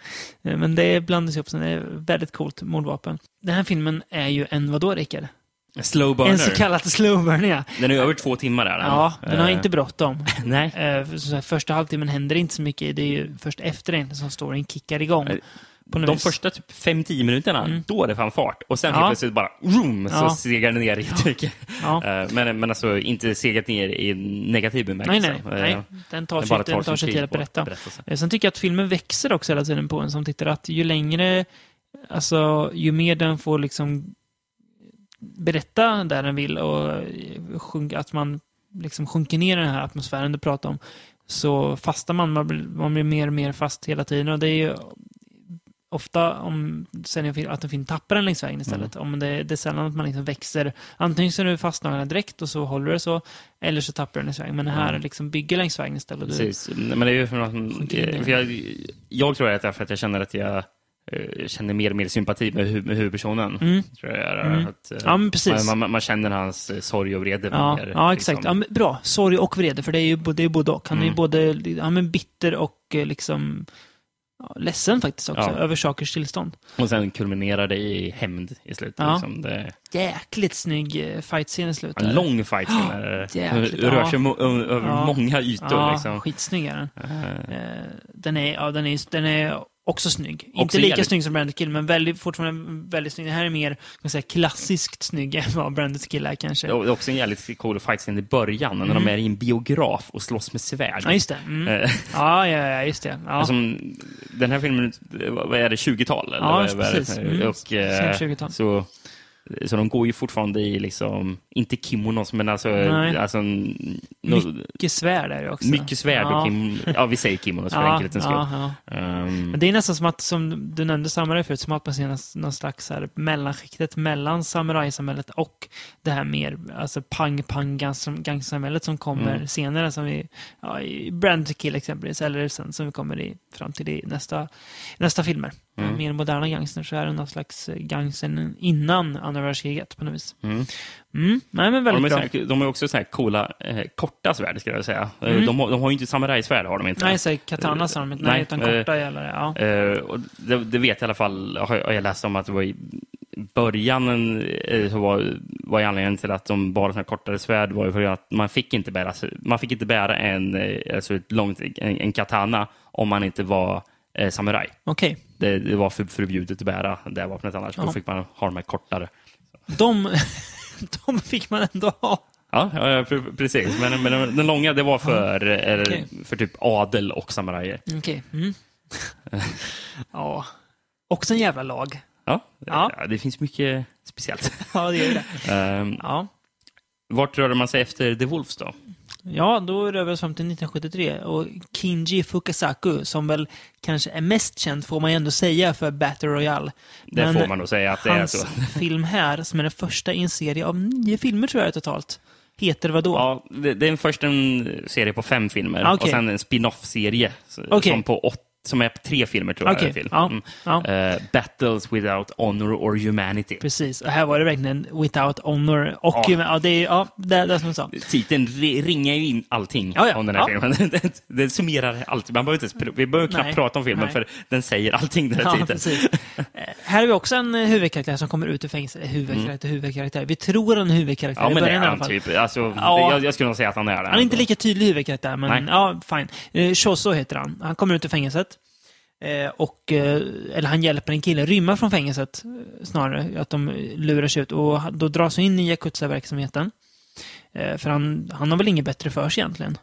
A: Eh, Men det blandas ihop, så det är väldigt coolt mordvapen. Den här filmen är ju en vadå, Rickard?
B: Slow burner.
A: En så kallad slow burn, ja.
B: Den är över två timmar. Är den.
A: Ja, den har
B: Eh,
A: inte bråttom.
B: Nej.
A: Eh, första halvtimmen händer inte så mycket, det är ju först efter egentligen som storyn kickar igång.
B: Nej, De
A: vis.
B: första typ 5-10 minuterna,
A: Mm.
B: då är det fan fart. Och sen
A: Ja.
B: helt plötsligt bara vroom, så
A: Ja.
B: segar det ner jättemycket.
A: Ja.
B: Eh, Men, men alltså inte segat ner i negativ
A: Nej,
B: bemärkelse.
A: nej,
B: Eh,
A: nej. Den tar
B: det
A: sig,
B: bara
A: den tar sig
B: tid
A: tid att berätta.
B: berättelsen.
A: Eh, Sen tycker jag att filmen växer också hela tiden på en som tittar. Att ju längre, alltså ju mer den får liksom berätta där den vill och sjunk, att man liksom sjunker ner i den här atmosfären du pratar om, så fastar man, man blir, man blir mer och mer fast hela tiden. Och det är ju ofta om att en film tappar den längs vägen istället. Om det, det är sällan att man liksom växer. Antingen så är du fastnar den direkt och så håller du det så, eller så tappar den längs vägen. Men det här
B: Ja.
A: liksom bygger längs vägen istället.
B: Precis. Men det är ju för
A: in i
B: för jag, jag tror att det är för att jag känner att jag eh, känner mer och mer sympati med, hu- med huvudpersonen.
A: Mm.
B: Tror jag är,
A: Mm.
B: att, eh,
A: Ja.
B: Man, man, man känner hans eh, sorg och vrede.
A: Ja,
B: mer,
A: ja exakt.
B: liksom.
A: Ja, bra. Sorg och vrede, för det är ju det är både och. Han är
B: Mm.
A: både ja, men bitter och eh, liksom ja, ledsen faktiskt också,
B: Ja.
A: över sakers tillstånd.
B: Och sen kulminerar det i hämnd i slutet.
A: Ja.
B: Liksom. Det,
A: Jäkligt snygg eh, fight-scen i slutet.
B: en lång fight som är,
A: jäkligt,
B: rör
A: ja.
B: sig ö- över
A: Ja.
B: många ytor.
A: Ja,
B: Liksom.
A: skitsnygg är den.
B: Eh,
A: Den är, ja, den är, den är också snygg. Inte
B: Också
A: lika
B: jävligt-
A: snygg som Branded Kill, men väldigt, fortfarande väldigt snygg. Det här är mer ska man säga, klassiskt snygg än vad Branded Kill är kanske.
B: Det är också en jävligt cool fight i början, när de är i en biograf och slåss med svärd.
A: Mm. Ja, just det. Mm.
B: Eh,
A: Ja, ja, just det. Ja.
B: Som, den här filmen, vad är det, 20-tal? Eller
A: Ja, precis. Mm.
B: Och, eh,
A: Sent 20-tal.
B: så, så de går ju fortfarande i, liksom, inte kimonos, men alltså,
A: Nej.
B: alltså
A: Mycket svärd är det också.
B: mycket svärd
A: ja.
B: och kim, ja, vi säger kimonos för
A: ja,
B: enkelhetens skull.
A: ja, ja.
B: Ehm,
A: Men det är nästan som att, som du nämnde samurai förut, som att man ser någon- slags här mellanskiktet mellan samurajsamhället och det här mer alltså pang-pang gangsamhället som kommer
B: Mm.
A: senare, som vi, ja, i Brand Kill exempelvis, eller sen som vi kommer i, fram till i nästa, nästa filmer.
B: Mm.
A: Mer moderna gangster så är det någon slags eh, gangstern innan andra världskriget på något vis.
B: mm.
A: Mm, nej men
B: Och De,
A: väldigt
B: är
A: bra.
B: här, de har också så här coola, eh, korta svärd, skulle jag säga. Eh,
A: Mm.
B: De, har- de har ju inte samurajsvärd, har de inte.
A: Nej, så katana sa de inte, nej,
B: Nej,
A: utan
B: eh,
A: korta gäller det. Ja.
B: Eh, och det, det vet jag i alla fall, har jag, har jag läst om att det var i början eh, så var, var anledningen till att de bar såna kortare svärd var ju för att man fick inte bära, man fick inte bära en, eh, alltså ett långt, en, en katana om man inte var eh, samuraj.
A: Okej,
B: Det, det var för, förbjudet att bära det vapnet annars.
A: Ja.
B: Då fick man ha de här kortare.
A: de, de fick man ändå ha.
B: Ja, ja, ja, pre- precis. Men, men den långa, det var för, eh,
A: Okej.
B: för typ adel och samurajer.
A: Okej. Mm. ja. Också en jävla lag.
B: Ja.
A: ja,
B: det finns mycket speciellt.
A: Ja, det gör det.
B: Um,
A: Ja.
B: vart rörde man sig efter The Wolves då?
A: Ja, då rör vi oss fram till 1973 och Kinji Fukasaku, som väl kanske är mest känd, får man ju ändå säga, för Battle Royale.
B: Det
A: Men
B: får man nog säga att det är
A: Hans
B: så.
A: film här, som är den första i en serie av nio filmer tror jag totalt, heter vadå?
B: Ja, det, det är först en serie på fem filmer
A: Ah, okej.
B: och sen en spin-off-serie
A: Okej.
B: som på åt, som är på tre filmer tror jag. Är till.
A: ja,
B: Mm.
A: ja.
B: Eh, Battles without honor or humanity.
A: Precis. Och här var det verkligen without honor. Och
B: Ja.
A: ja, det är ja, det, det är som du sa.
B: Titeln ri- ringar ju in allting
A: Ja,
B: om den här filmen. Den, den summerar allt. Man behöver inte, vi behöver knappt
A: Nej.
B: prata om filmen
A: Nej.
B: för den säger allting, den här titeln.
A: Eh, här har vi också en eh, huvudkaraktär som kommer ut ur fängelset. Huvudkaraktär, huvudkaraktär. Vi tror är huvudkaraktär
B: Mm. Ja,
A: i
B: men det är
A: början i alla
B: han typ. Alltså,
A: Ja.
B: jag, jag skulle nog säga att han är det.
A: Han är inte lika tydlig huvudkaraktär, men
B: Nej.
A: ja, fine. Eh, Choso heter han. Han kommer ut ur fängelset. Eh, och, eh, eller han hjälper en kille rymma från fängelset, eh, snarare. Att de lurar sig ut. Och då dras han in i Yakuza-verksamheten. För han, han har väl inget bättre för sig egentligen.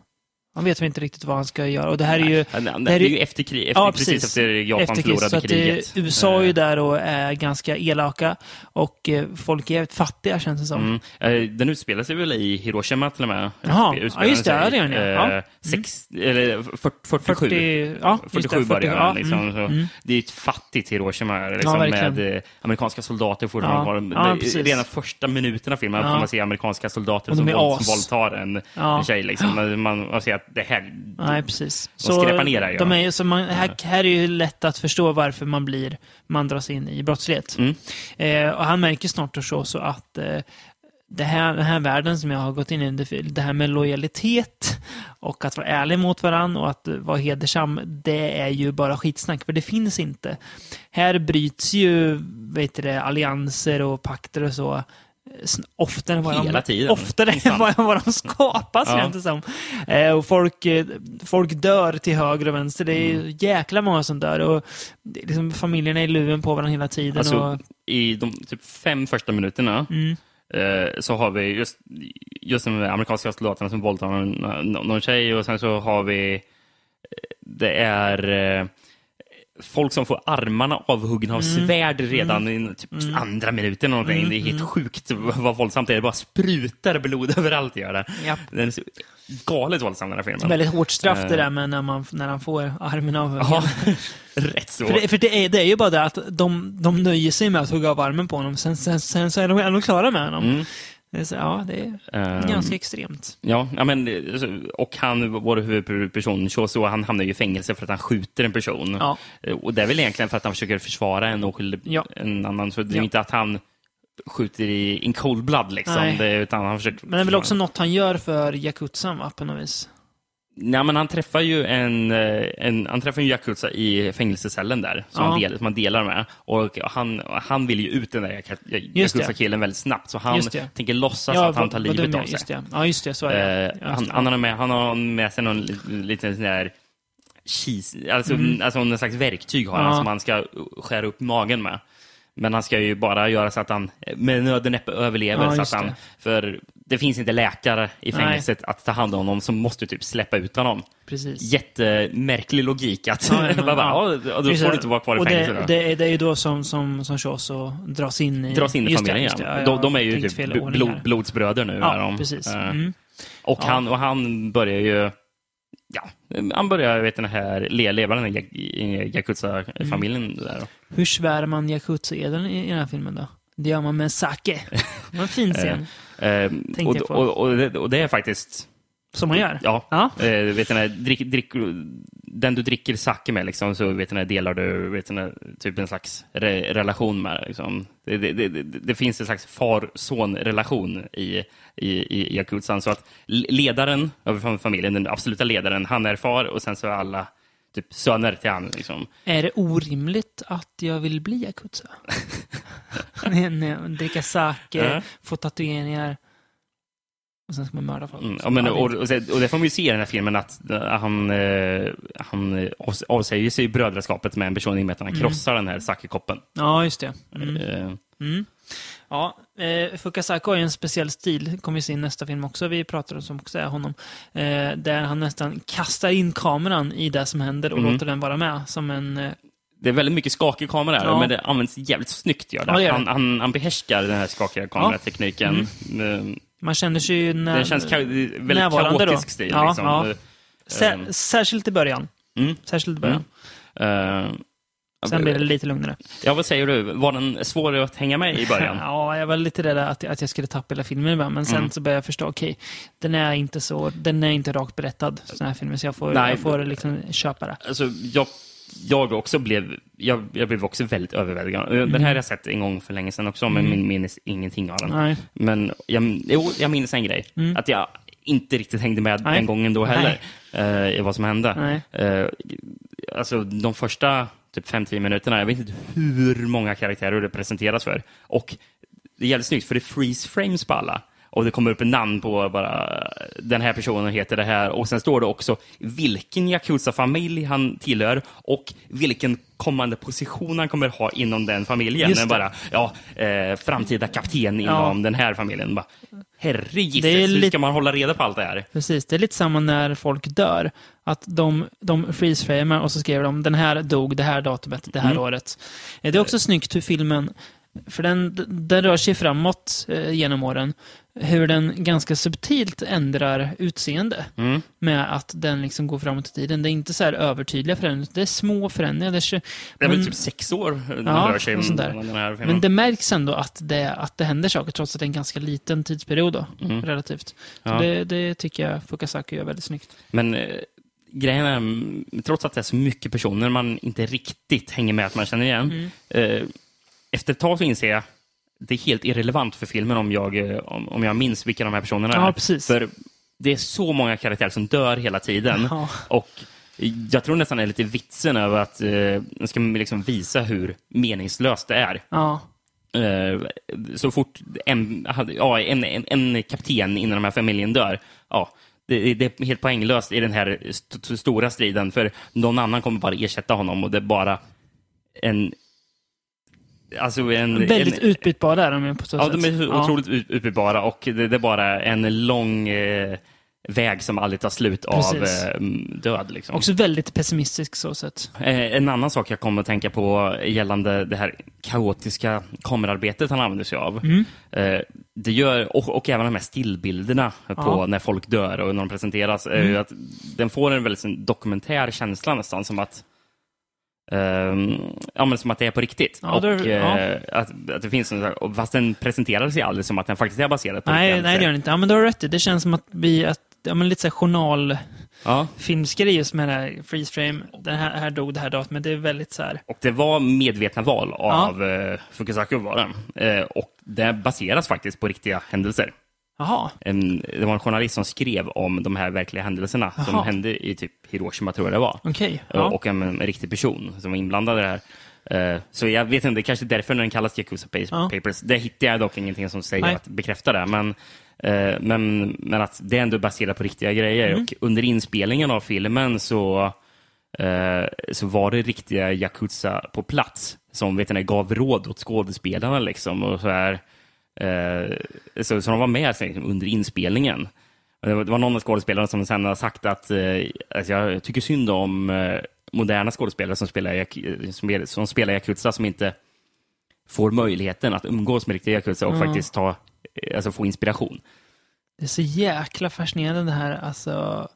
A: Han vet inte riktigt vad han ska göra. Och det här är ju...
B: Han- han-
A: det
B: Det
A: här
B: är
A: är-
B: ju efter, krig, efter,
A: Ja,
B: precis.
A: precis.
B: efter Japan
A: efterkrig,
B: förlorade
A: så eh,
B: kriget.
A: USA är ju
B: Eh,
A: där och är ganska elaka. Och eh, folk är jävligt fattiga, känns det som.
B: Mm. Den utspelar sig väl i Hiroshima till och med?
A: Jaha. Ja, just det. Ja, det gör den, ja.
B: eh,
A: Ja. Mm.
B: sex, eller 40, 47.
A: 40, ja, just
B: 47
A: det, 40,
B: börjar
A: ja,
B: liksom.
A: mm, mm.
B: Det är ett fattigt Hiroshima liksom,
A: verkligen.
B: med eh, amerikanska soldater fortfarande.
A: Ja, ja,
B: det-. Redan första minuten av filmen
A: Ja.
B: får man se amerikanska soldater som,
A: är
B: våld, våldtar en,
A: Ja.
B: en tjej. Liksom. Man, man, man ser att det här...
A: Nej, precis.
B: De skräpar ner ja.
A: de är, så man, här, här är ju lätt att förstå varför man blir, man dras in i brottslighet.
B: Mm.
A: Eh, och han märker snart och så, så att eh, det här, den här världen som jag har gått in i, det, här med lojalitet och att vara ärlig mot varandra och att vara hedersam, det är ju bara skitsnack, för det finns inte. Här bryts ju vet du det, allianser och pakter och så oftare än vad
B: Hela
A: de,
B: tiden.
A: Oftare än vad, vad de skapas,
B: Ja.
A: det som. Eh, och folk, eh, folk dör till höger och vänster. Det är
B: Mm.
A: jäkla många som dör. Och liksom, familjerna är i luven på varandra hela tiden.
B: Alltså,
A: och,
B: I de typ fem första minuterna
A: mm,
B: eh, så har vi just, just de amerikanska soldaterna som våldtar någon, någon någon tjej och sen så har vi eh, det är eh, folk som får armarna avhuggna av
A: Mm.
B: svärd redan i typ andra minuten.
A: Mm,
B: Det är helt sjukt vad våldsamt det är. Det bara sprutar blod överallt. Gör det.
A: ja.
B: Den är så galet våldsam den här filmen.
A: Väldigt hårt straff det
B: Eh.
A: där med när, man, när han får armen av.
B: Ja, rätt så.
A: För, det, för det, är, det är ju bara det att de, de nöjer sig med att hugga av armen på honom. Sen, sen, sen så är de ändå klara med honom. Så, ja, det är
B: Ehm,
A: ganska extremt.
B: Ja, men, och han, vår huvudperson, Choso, han hamnar ju i fängelse för att han skjuter en person.
A: Ja.
B: Eh, Och det är väl egentligen för att han försöker försvara en oskyldig,
A: Ja.
B: en annan. Så det är
A: Ja.
B: inte att han skjuter i in cold blood, liksom. Det, utan han försöker
A: Men det är väl också något han gör för Yakuzan, va, på något vis?
B: Nej, men han träffar ju en, eh, en, han träffar en Yakuza i fängelsecellen där, som,
A: Ja.
B: han, del, som han delar med. Och han, han vill ju ut den där. Yakuza-killen väldigt snabbt, så han tänker låtsas
A: Ja,
B: att han tar livet av sig.
A: Just det. Ja, just det. Så är det.
B: Eh, han, han, har med, han har med sig någon li- liten sån där cheese, alltså,
A: Mm.
B: alltså en slags verktyg har han som han ska skära upp magen med. Men han ska ju bara göra så att han med nöd och näppe överlever.
A: Ja,
B: så att han,
A: det.
B: för det finns inte läkare i
A: Nej.
B: fängelset att ta hand om honom, som måste typ släppa ut honom.
A: Precis.
B: Jättemärklig logik att
A: Ja, ja,
B: bara,
A: ja.
B: ja. då får du inte vara kvar i
A: och
B: fängelse.
A: det, det, är- det är ju då som, som, som Shoso dras in i...
B: Dras in i
A: just det,
B: familjen,
A: just
B: ja.
A: det.
B: De, de är ju typ blod, blodsbröder nu. är
A: Ja,
B: de.
A: precis.
B: Eh,
A: Mm.
B: Och,
A: Ja.
B: han, och han börjar ju... Ja, han börjar vet, den här, le, leva den här Yakuza-familjen.
A: Mm.
B: Där.
A: Hur svär man Yakuza-eden i, i den här filmen då? Det gör man med sake. Det var en fin scen.
B: Eh,
A: Tänkte
B: och,
A: jag på.
B: och, och, det, och det är faktiskt...
A: Som man gör.
B: Ja.
A: Ja.
B: Eh, vet den, här, drick, drick, den du dricker sake med, liksom, så vet här, delar du vet här, typ en slags re, relation med. Liksom. Det, det, det, det, finns en slags far-son-relation i, i, i Yakuzan. Så att ledaren över familjen, den absoluta ledaren, han är far och sen så är alla typ söner till han. Liksom.
A: Är det orimligt att jag vill bli Yakuza? Nej, nej, Dricka sake,
B: Ja.
A: få tatueringar och sen ska man mörda folk.
B: Mm, ja, men, och, och, det- och det får man ju se i den här filmen att eh, han, eh, han eh, avs- avsäger sig brödraskapet med en person i och med att han
A: Mm.
B: krossar den här sakekoppen.
A: Ja, just det. Mm.
B: Eh,
A: Mm. Ja, eh, Fukasako har ju en speciell stil, kommer vi se i nästa film också, vi pratar om också är honom. Eh, där han nästan kastar in kameran i det som händer och
B: Mm.
A: låter den vara med som en... Eh,
B: Det är väldigt mycket skakig kamera
A: Ja.
B: men det används jävligt snyggt. Gör det.
A: Ja, det det.
B: Han, han, han behärskar den här skakiga kameratekniken. Mm.
A: man känner sig ju när,
B: Den känns ka- väldigt
A: närvarande då.
B: kaotisk stil.
A: Ja,
B: liksom.
A: ja.
B: Eh,
A: Sär, särskilt i början.
B: Mm.
A: Särskilt i början.
B: eh,
A: Sen blir det lite lugnare.
B: Ja, vad säger du? Var den svår att hänga med i början?
A: Ja, jag var lite rädd att, att jag skulle tappa hela filmen men sen
B: Mm.
A: så började jag förstå, okej, den är inte så, den är inte rakt berättad, sån här filmer, så jag får,
B: Nej.
A: jag får liksom köpa det.
B: Alltså, jag, jag också blev, jag, jag blev också väldigt överväldigad. Den här har jag sett en gång för länge sedan också, men min minns ingenting av den.
A: Nej.
B: Men jag, jo, jag minns en grej. Att jag inte riktigt hängde med
A: Nej.
B: den gången då heller, eh, i vad som hände.
A: Nej.
B: Eh, alltså de första typ 5-10 minuterna, jag vet inte hur många karaktärer det presenteras för. Och det är jävligt snyggt, för det är freeze frames på alla. Och det kommer upp en namn på bara den här personen heter det här. Och sen står det också vilken Yakuza-familj han tillhör och vilken kommande position han kommer ha inom den familjen.
A: Just det.
B: bara, ja, eh, framtida kapten inom den här familjen. Bara, Herre Jesus, hur
A: lite-
B: ska man hålla reda på allt det här?
A: Precis, det är lite samma när folk dör. Att de, de freeze-framar och så skriver de den här dog det här datumet, det här
B: Mm.
A: året. Eh, Det är också snyggt hur filmen, för den, den rör sig framåt eh, genom åren, hur den ganska subtilt ändrar utseende.
B: Mm.
A: Med att den liksom går framåt i tiden. Det är inte så här övertydliga förändringar, det är små förändringar. Det är, så-
B: Det är väl
A: men-
B: typ sex år den
A: Ja,
B: rör sig den här filmen.
A: Men det märks ändå att det, att det händer saker, trots att det är en ganska liten tidsperiod då,
B: Mm.
A: relativt.
B: Ja.
A: det, det tycker jag Fukasaku gör väldigt snyggt.
B: Men eh, grejen är, mm, trots att det är så mycket personer man inte riktigt hänger med att man känner igen.
A: Mm.
B: Eh, efter ett tag så inser jag det är helt irrelevant för filmen om jag, eh, om, om jag minns vilka de här personerna
A: Ja,
B: är.
A: precis.
B: För det är så många karaktärer som dör hela tiden.
A: Ja.
B: Och jag tror nästan det är lite vitsen över att eh, ska liksom visa hur meningslöst det är.
A: Ja,
B: Eh, så fort en, ja, en, en, en kapten inom den här familjen dör, ja, det, det är helt poänglöst i den här st stora striden, för någon annan kommer bara ersätta honom och det är bara en... Alltså en...
A: väldigt
B: en,
A: utbytbara är de på så
B: Ja,
A: sätt.
B: de är så otroligt ut- utbytbara och det, det är bara en lång eh, väg som aldrig tar slut av
A: Precis.
B: eh, död. Liksom.
A: Också väldigt pessimistisk så sätt.
B: Eh, En annan sak jag kommer att tänka på gällande det här kaotiska kamerarbetet han använder sig av.
A: Mm.
B: Eh, Det gör, och, och även de här stillbilderna på
A: Ja. Mm.
B: när folk dör och när de presenteras. är ju Att den får en väldigt sån dokumentär känsla nästan, som att ja, men som att det är på riktigt.
A: Ja,
B: och
A: det ja.
B: eh, att, att det finns en, fast den presenterar sig aldrig som att den faktiskt är baserad på
A: Nej, nej, det gör den inte. Ja, men du har rätt i. Det känns som att vi, att, ja, men lite så här journalfilmsgrej
B: Ja,
A: just med det här freeze frame. Det här, här dog det här datumet. Det är väldigt så här.
B: och det var medvetna val av ja. Fukusaku var det. Eh, och det baseras faktiskt på riktiga händelser.
A: Jaha,
B: En, det var en journalist som skrev om de här verkliga händelserna som
A: Jaha.
B: hände i typ Hiroshima, tror jag det var.
A: okej.
B: Ja.
A: Ja.
B: Och en, en riktig person som var inblandad i det här. Eh, Så jag vet inte, det kanske är därför den kallas Yakuza Pa-
A: Ja.
B: Papers. Det hittar jag dock ingenting som säger
A: Nej.
B: att bekräfta det. Men, eh, men, men att det är ändå baserat på riktiga grejer.
A: Mm.
B: Och under inspelningen av filmen så, eh, så var det riktiga Yakuza på plats som vet ni, gav råd åt skådespelarna. Liksom, och så, här, eh, så, så de var med liksom, under inspelningen. Det var, någon av skådespelarna som sen har sagt att eh, alltså jag tycker synd om eh, moderna skådespelare som spelar, som, spelar Yakuza som inte får möjligheten att umgås med riktiga Yakuza och
A: Ja.
B: faktiskt ta, eh, alltså få inspiration.
A: Det är så jäkla fascinerande det här, alltså,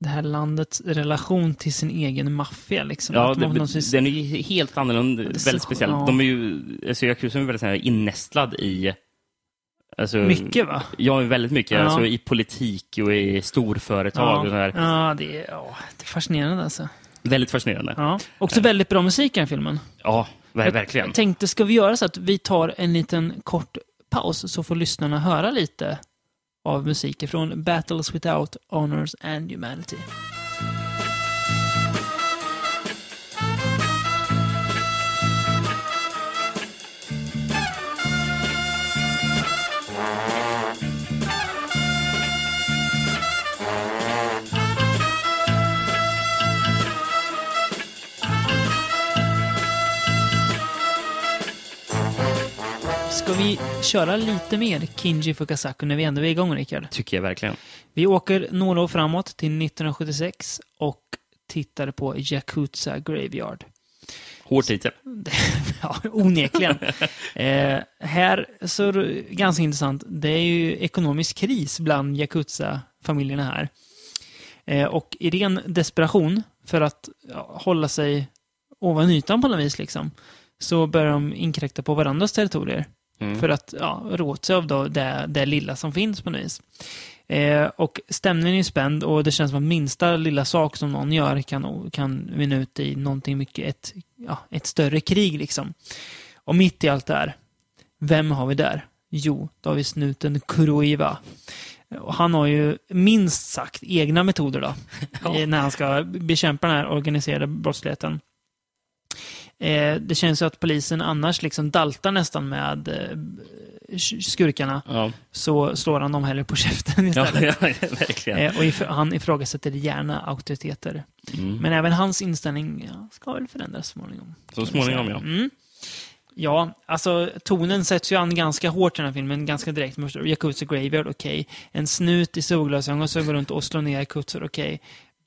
A: det här landets relation till sin egen maffia. Liksom.
B: Ja, det,
A: vis-
B: den är ju helt annorlunda,
A: så-
B: väldigt speciell.
A: ja.
B: De är ju, alltså Yakuza är väldigt här innästlad i Alltså,
A: mycket va?
B: Ja, väldigt mycket.
A: Ja.
B: Alltså, I politik och i storföretag. Och så här.
A: ja det, är, ja, det är fascinerande alltså.
B: Väldigt fascinerande. Ja,
A: Ja. Också väldigt bra musik i den filmen.
B: ver- verkligen.
A: Jag tänkte, ska vi göra så att vi tar en liten kort paus så får lyssnarna höra lite av musiken från Battles Without Honors and Humanity. Vi köra lite mer Kinji Fukasaku när vi ändå är igång, Rickard?
B: Tycker jag verkligen.
A: Vi åker några år framåt till 1976 och tittar på Yakuza Graveyard.
B: Hård titel.
A: ja, onekligen. eh, här så är det ganska intressant. Det är ju ekonomisk kris bland Yakuza-familjerna här. Eh, och i ren desperation för att ja, hålla sig ovan ytan på något vis liksom, så börjar de inkräkta på varandras territorier.
B: Mm.
A: För att ja, rå åt sig av då det, det lilla som finns på något vis. Eh, och stämningen är spänd och det känns som att minsta lilla sak som någon gör kan, kan vinna ut i någonting mycket, ett, ja, ett större krig liksom. Och mitt i allt det här, vem har vi där? Jo, då har vi snuten Kuroiva. Och han har ju minst sagt egna metoder då, ja. när han ska bekämpa den här organiserade brottsligheten. Eh, det känns ju att polisen annars liksom daltar nästan med eh, skurkarna. Ja. Så slår han dem hellre på käften istället. Ja, ja, verkligen. Eh, och if han ifrågasätter gärna auktoriteter. Mm. Men även hans inställning ska väl förändras småningom.
B: Så småningom, ja. Mm.
A: Ja, alltså tonen sätts ju an ganska hårt i den här filmen, ganska direkt. Yakuza Graveyard, okej. Okay. En snut i solglasögon som går runt och slår ner Yakuza, okej. Okay.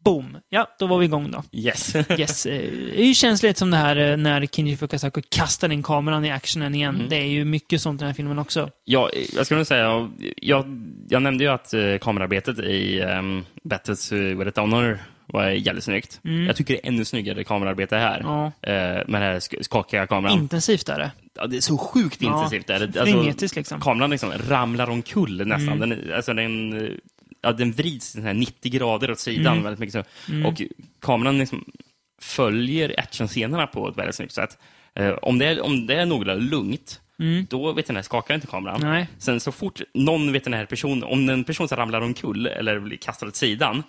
A: Boom! Ja, då var vi igång då.
B: Yes.
A: yes. Eh, det känns lite som det här eh, när Kinji Fukasaku kastar in kameran i actionen igen. Mm. Det är ju mycket sånt i den här filmen också.
B: Ja, jag skulle säga, jag, jag nämnde ju att kamerarbetet i um, Battles with a Honor var jävligt snyggt. Mm. Jag tycker det är ännu snyggare kamerarbete här. Ja. Med den här skakiga kameran.
A: Intensivt är det.
B: Ja, det är så sjukt intensivt. Ja. Är det.
A: Alltså, liksom.
B: Kameran liksom ramlar omkull nästan. Mm. Den, alltså, den ja, den vrids 90 grader åt sidan mm. väldigt mycket. Så. Mm. Och kameran liksom följer actionscenerna på ett väldigt snyggt sätt. Eh, om, det är, om det är någorlunda lugnt, Mm. Då vet den skakar inte kameran. Nej. Sen så fort någon vet den här person, om en person ramlar omkull eller blir kastad åt sidan,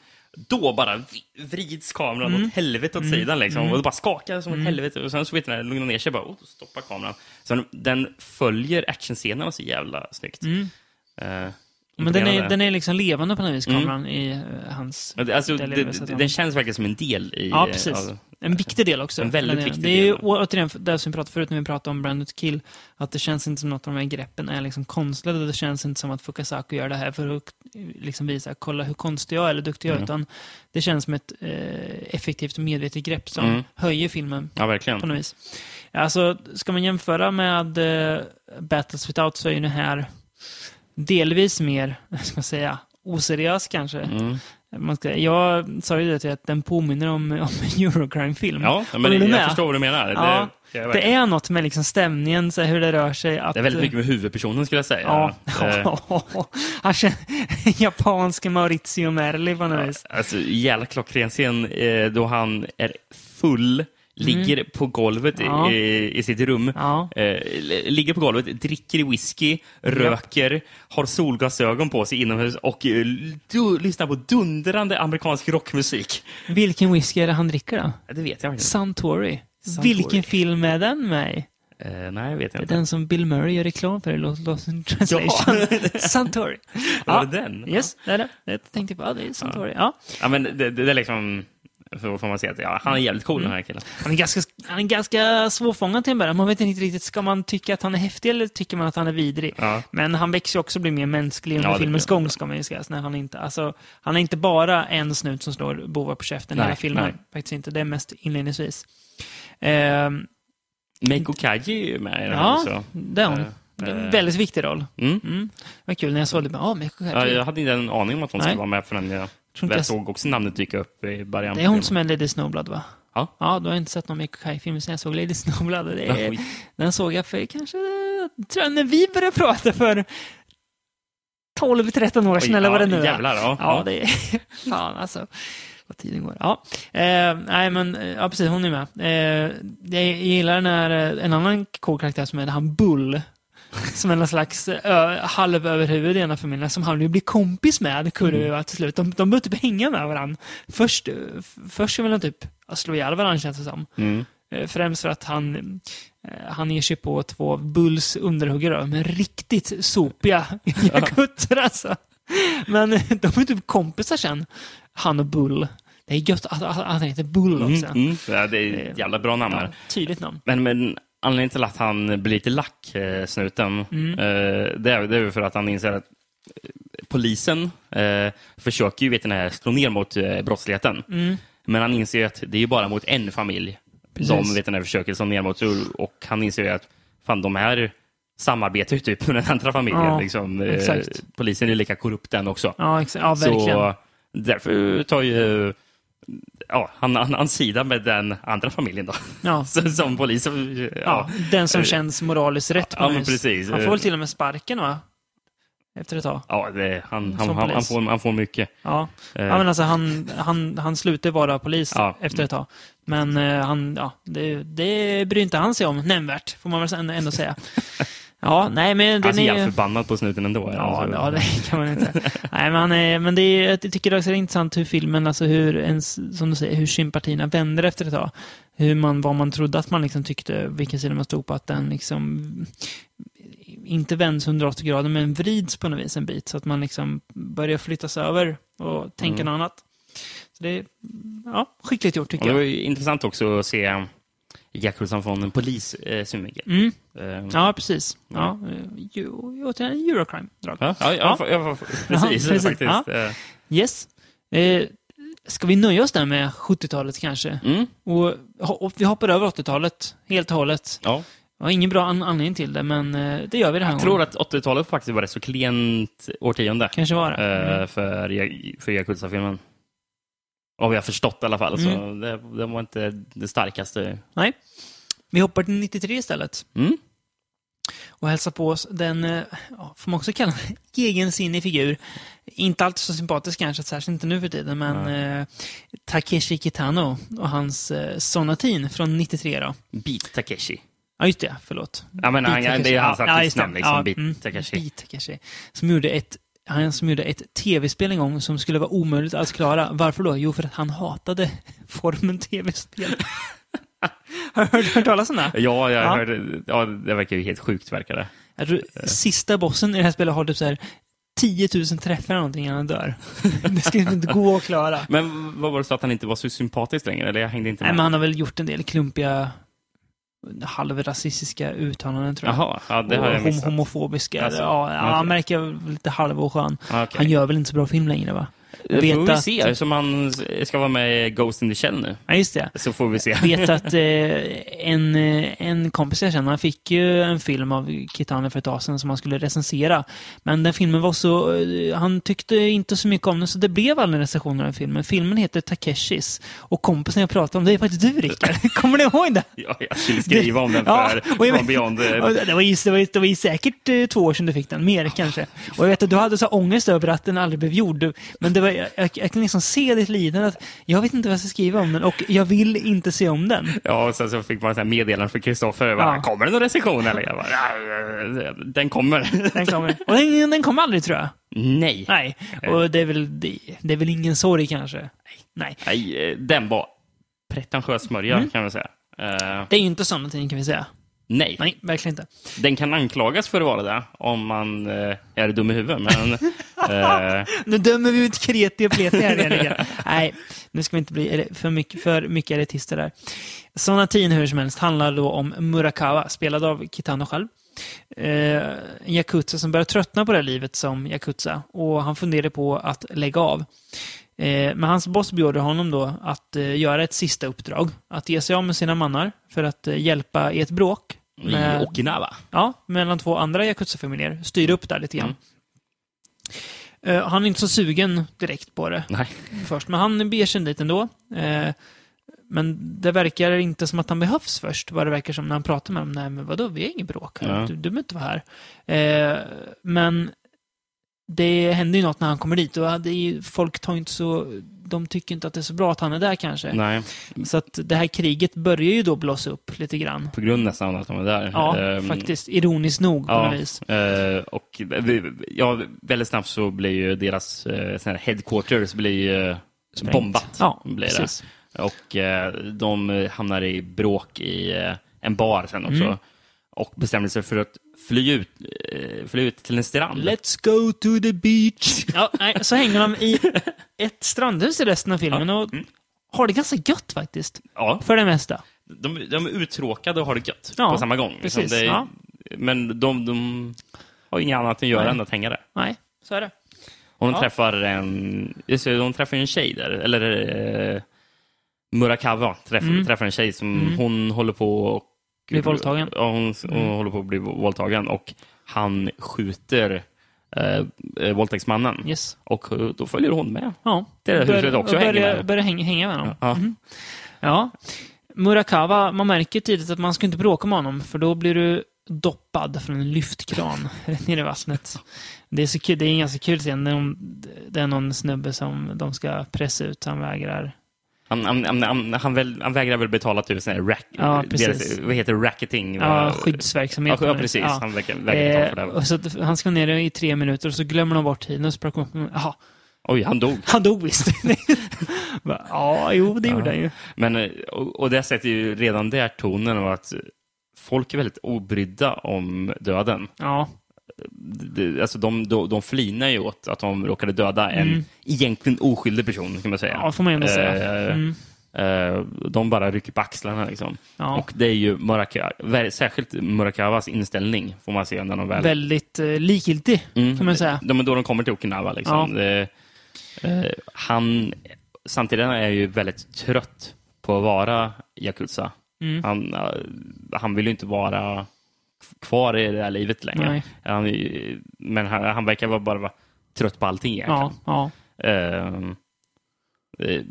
B: då bara vrids kameran mm. åt helvete åt mm. sidan liksom. Mm. Och det bara skakar som ett mm. helvete. Och sen så vet den här, lugnar ner sig bara, och stoppar kameran. Så den följer actionscenerna så jävla snyggt. Uh,
A: men den är, den är liksom levande på något vis, mm. kameran, mm. i uh, hans...
B: Alltså, det, den känns verkligen som en del i...
A: Ja, precis. Av, en viktig del också.
B: En väldigt viktig
A: det är ju återigen det som vi pratade förut när vi pratade om Branded Kill, att det känns inte som något av de här greppen är liksom konstlade. Det känns inte som att Fukasaku gör det här för att liksom visa, kolla hur konstig jag är eller duktig jag är, mm. utan det känns som ett eh, effektivt och medvetet grepp som mm. höjer filmen
B: ja, verkligen.
A: på något vis. Alltså, ska man jämföra med eh, Battles Without så är ju det här delvis mer, ska man säga, oseriös kanske. Mm. Man ska, jag sa ju det till att den påminner om, om en Eurocrime-film.
B: Ja, men jag med? förstår vad du menar.
A: Ja, det, det, det är något med liksom stämningen, så hur det rör sig. Att,
B: det är väldigt mycket med huvudpersonen skulle jag säga. Ja.
A: Han känner japanska Maurizio Merli på något vis.
B: Alltså, jävla klockren scen eh, då han är full ligger mm. på golvet ja. i, i, sitt rum, ja. eh, ligger på golvet, dricker whisky, röker, ja. har solglasögon på sig inomhus och eh, du, lyssnar på dundrande amerikansk rockmusik.
A: Vilken whisky är det han dricker då?
B: Det vet jag inte.
A: Suntory. Suntory. Vilken film är den med?
B: Uh, nej, jag vet inte.
A: Den som Bill Murray gör reklam för i Lost in Translation. Ja. Suntory.
B: Var det den?
A: Yes, det är det. Jag tänkte på, ja, det är Suntory. Ja,
B: ja men det, det är liksom så får man säga att ja, han är jävligt cool mm. den här killen.
A: Han är ganska, han är ganska svårfångad till en början. Man vet inte riktigt, ska man tycka att han är häftig eller tycker man att han är vidrig? Ja. Men han växer också och blir mer mänsklig under ja, filmens gång, ska man ju säga. När han, inte, alltså, han är inte bara en snut som slår bovar på käften i hela filmen. Nej. Faktiskt inte. Det är mest inledningsvis.
B: Eh, Meiko Kaji är med i den
A: Ja, också. det är hon. Uh, en väldigt viktig roll. Mm. Mm. Vad kul när jag såg det. Ja, Meiko Kaji.
B: Ja, jag hade inte en aning om att hon skulle vara med förrän jag jag, jag såg också namnet dyka upp i början.
A: Det är hon som är Lady Snowblood, va? Ja. Ja, då har inte sett någon Mikko Kai-film sen jag såg Lady Snowblood. Det är, den såg jag för kanske, tror jag, när vi började prata för 12-13 år sedan, Oj, eller vad det nu är.
B: Jävlar, ja.
A: Ja, det är... Fan, alltså. Vad tiden går. Ja, eh, nej men, ja precis, hon är med. Eh, jag gillar när en annan cool karaktär som är han Bull som är någon slags ö, halvöverhuvud i ena familjen som han vill bli kompis med, Kurva mm. till slut. De, de börjar typ hänga med varandra. Först, först vill de typ slå ihjäl varandra känns det som. Mm. Främst för att han, han ger sig på två Bulls underhuggare med riktigt sopiga jakutser alltså. Men de är typ kompisar sen, han och Bull. Det är gött att, han heter Bull också. Mm, mm.
B: Ja, det är ett jävla bra namn. Ja,
A: tydligt namn.
B: Men, men anledningen till att han blir lite lack, eh, snuten, mm. Eh, det, är, det är för att han inser att eh, polisen eh, försöker ju vet ni, slå ner mot eh, brottsligheten. Mm. Men han inser att det är bara mot en familj Precis. de vet ni, försöker slå ner mot. Och han inser att fan, de här samarbetar ju typ med den andra familjen. Ja, liksom. eh, polisen är lika korrupt den också.
A: Ja, ja verkligen. Så
B: därför tar ju ja, han, han, han sida med den andra familjen då. Ja. som polis. Ja.
A: ja. den som känns moraliskt rätt.
B: Ja, men precis.
A: Han får väl till och med sparken va? efter ett tag.
B: Ja, det, han, han,
A: Som
B: han, han, får, han får mycket.
A: Ja,
B: Eh,
A: ja men alltså han, han, han slutar vara polis
B: Ja.
A: efter ett tag. Men eh, han, ja, det, det bryr inte han sig om nämnvärt, får man väl ändå säga. Ja, nej men den
B: ser
A: är ju...
B: förbannad på snuten ändå.
A: Ja,
B: alltså.
A: ja, det kan man inte. Nej, men, är, men det är, jag tycker också det är intressant hur filmen, alltså hur ens, som du säger, hur sympatierna vänder efter ett tag. Hur man, vad man trodde att man liksom tyckte, vilken sida man stod på, att den liksom inte vänds 180 grader, men vrids på något vis en bit, så att man liksom börjar flyttas över och tänka
B: Mm.
A: något annat. Så det är, ja, skickligt gjort tycker
B: det var
A: jag.
B: intressant också att se Yakuza från en polis eh, synvinkel.
A: Mm,
B: Eh,
A: ja, precis. Ja, eh, ju- återigen Eurocrime-drag.
B: Ja, ja, ja,
A: Ja.
B: ja. precis.
A: precis.
B: faktiskt.
A: Ja.
B: Eh,
A: Yes. Eh, ska vi nöja oss där med 70-talet kanske?
B: Mm,
A: Och, och vi hoppar över 80-talet helt och hållet.
B: ja.
A: Jag har ingen bra an anledning till det, men eh, det gör vi det här
B: Jag tror att 80-talet faktiskt var ett så klent årtionde
A: Kanske var det.
B: eh,
A: Mm.
B: för, Ja- för Yakuza-filmen. Vad vi har förstått i alla fall. Så
A: Mm.
B: det, det var inte det starkaste.
A: Nej. Vi hoppar till 93 istället.
B: Mm.
A: Och hälsar på oss den, eh, ja, får man också kalla egensinnig figur. Inte alltid så sympatisk kanske, särskilt inte nu för tiden, men eh, Takeshi Kitano och hans eh, Sonatin från 93 då.
B: Beat Takeshi.
A: Ja, just det. Förlåt.
B: Ja, men han, det är hans
A: Ja, ja,
B: artistnamn, liksom.
A: Ja,
B: Beat
A: mm.
B: Takeshi.
A: Beat Takeshi. Som gjorde ett, han som gjorde ett tv-spel en gång som skulle vara omöjligt att klara. Varför då? Jo, för att han hatade formen tv-spel. Har du hört, hört talas om det?
B: Ja, jag
A: Ja.
B: hörde. Ja, det verkar ju helt sjukt, verkar det.
A: Jag tror sista bossen i det här spelet har typ så här 10 000 träffar eller någonting innan han dör. Det ska inte gå att klara.
B: Men vad var det så att han inte var så sympatisk längre? Eller jag hängde inte
A: Nej,
B: med.
A: men han har väl gjort en del klumpiga halvrasistiska uttalanden tror jag.
B: Jaha, ja, det har
A: och
B: jag missat.
A: homofobiska.
B: Alltså,
A: ja, han verkar väl lite halvoskön.
B: Ah, okej.
A: Han gör väl inte så bra film längre va?
B: Det
A: vet
B: får vi
A: att-
B: se, som han ska vara med i Ghost in the Shell nu.
A: Ja, just det.
B: Så får vi se.
A: vet att eh, en, eh, en kompis jag känner, han fick ju en film av Kitano för ett tag sedan som han skulle recensera. Men den filmen var så, eh, han tyckte inte så mycket om den så det blev aldrig en recension av den filmen. Filmen heter Takeshis och kompisen jag pratade om, det är faktiskt du Rickard. Kommer ni ihåg det?
B: Ja, jag skulle skriva om den
A: Ja,
B: för
A: jag
B: From
A: vet-
B: Beyond. eh,
A: Det var, ju, det, var, ju- det var ju säkert eh, två år sedan du fick den, mer kanske. Och jag vet att du hade så ångest över att den aldrig blev gjord. Du- Men det var, jag, jag, kan liksom se ditt lidande. Att jag vet inte vad jag ska skriva om den och jag vill inte se om den.
B: Ja, och sen så fick man ett meddelande från Kristoffer.
A: Ja.
B: Kommer det någon recension? Eller? Jag bara, "Ja, den kommer.
A: Den kommer. Och den, den kommer aldrig tror jag.
B: Nej.
A: Nej, och det är väl, det, det är väl ingen sorg kanske. Nej.
B: Nej, eh, den var pretentiös smörja
A: Mm.
B: kan man säga. Eh,
A: Det är ju inte sådana ting kan vi säga.
B: nej.
A: Nej, verkligen inte.
B: den kan anklagas för att vara det om man eh, är dum i huvudet. Men eh,
A: Nu dömer vi ut kreti och pleti här egentligen. Nej, nu ska vi inte bli för mycket, för mycket elitister där. Sonatin hur som helst handlar då om Murakawa, spelad av Kitano själv. Eh, en yakuza som börjar tröttna på det här livet som yakuza och han funderar på att lägga av. Eh, men hans boss bjuder honom då att eh, göra ett sista uppdrag. Att ge sig av med sina mannar för att hjälpa i ett bråk.
B: i
A: med-
B: Okinawa.
A: Ja, mellan två andra yakuza-familjer. Styr upp där lite grann. Eh, han är inte så sugen direkt på det
B: Nej.
A: först, men han beger sig dit ändå. Eh, men det verkar inte som att han behövs först, vad det verkar som när han pratar med dem. Nej, men vadå, vi har inget bråk här.
B: Ja.
A: Du, du behöver inte vara här. Eh, men det händer ju något när han kommer dit och det är folk tar inte så... De tycker inte att det är så bra att han är där kanske.
B: Nej,
A: Så att det här kriget börjar ju då blåsa upp lite grann.
B: på grund nästan av att de är där.
A: Ja,
B: Ehm,
A: faktiskt. Ironiskt nog på
B: Ja,
A: något vis.
B: eh, och ja, väldigt snabbt så blir ju deras eh, headquarters blir
A: Sprängt.
B: bombat.
A: Ja,
B: blir det.
A: precis.
B: Och eh, de eh, hamnar i bråk i eh, en bar sen också.
A: Mm.
B: Och bestämmer sig för att fly ut, eh, fly ut till en strand.
A: Let's go to the beach. Ja, nej, så hänger de i ett strandhus i resten av filmen och har det ganska gött faktiskt.
B: Ja,
A: För det mesta.
B: de, de är uttråkade och har det gött
A: Ja,
B: på samma gång. Liksom.
A: precis,
B: Det är-
A: ja.
B: Men de, de har inget annat att göra
A: Nej.
B: än att hänga där.
A: Nej, så är det.
B: Och de
A: Ja.
B: träffar en, just det, de träffar en tjej där, eller eh, Murakawa träffar,
A: Mm.
B: träffar en tjej som
A: Mm.
B: hon håller på och
A: Blir våldtagen.
B: Ja, hon, hon
A: Mm.
B: håller på att bli våldtagen och han skjuter eh, eh, våldtäktsmannen.
A: Yes.
B: Och då följer hon med.
A: Ja.
B: Det är huset också
A: och
B: hänger
A: börjar,
B: med.
A: börjar hänga, hänga med honom.
B: Ja.
A: Ja. Murakawa, man märker tidigt att man ska inte bråka med honom, för då blir du doppad från en lyftkran rätt ner i vattnet. Det är, så kul, det är en ganska kul scen. Det är någon snubbe som de ska pressa ut. Han vägrar.
B: Han, han, han, han, väl, han vägrar väl betala sån här rack,
A: Ja,
B: deras, vad heter racketing?
A: Ja, skyddsverksamhet.
B: Ja, precis.
A: Ja.
B: Han vägrar, vägrar betala för
A: Eh,
B: det.
A: och så att han ska ner i tre minuter och så glömmer de bort tiden och så plockar de Jaha,
B: Oj, han dog.
A: han dog visst. Ja, jo, det gjorde han ju.
B: Men, eh, och, och det sätter ju redan där tonen av att folk är väldigt obrydda om döden.
A: Ja,
B: Alltså de, de, de flinar ju åt att de råkade döda en egentligen oskyldig person, kan man säga.
A: Mm. ja får man ändå säga.
B: Eh,
A: Mm.
B: eh, de bara rycker på axlarna. Liksom.
A: Ja.
B: Och det är ju Muraka, ver- särskilt Murakawas inställning, får man se när de väl...
A: Väldigt eh, likgiltig,
B: Mm.
A: kan man säga.
B: De, då de kommer till Okinawa. Liksom. Det, eh, han, samtidigt är han ju väldigt trött på att vara Yakuza.
A: Mm.
B: Han, eh, han vill ju inte vara kvar i det här livet längre. Han, men han, han verkar vara bara vara trött på allting egentligen.
A: Ja, ja.
B: Ehm, eh,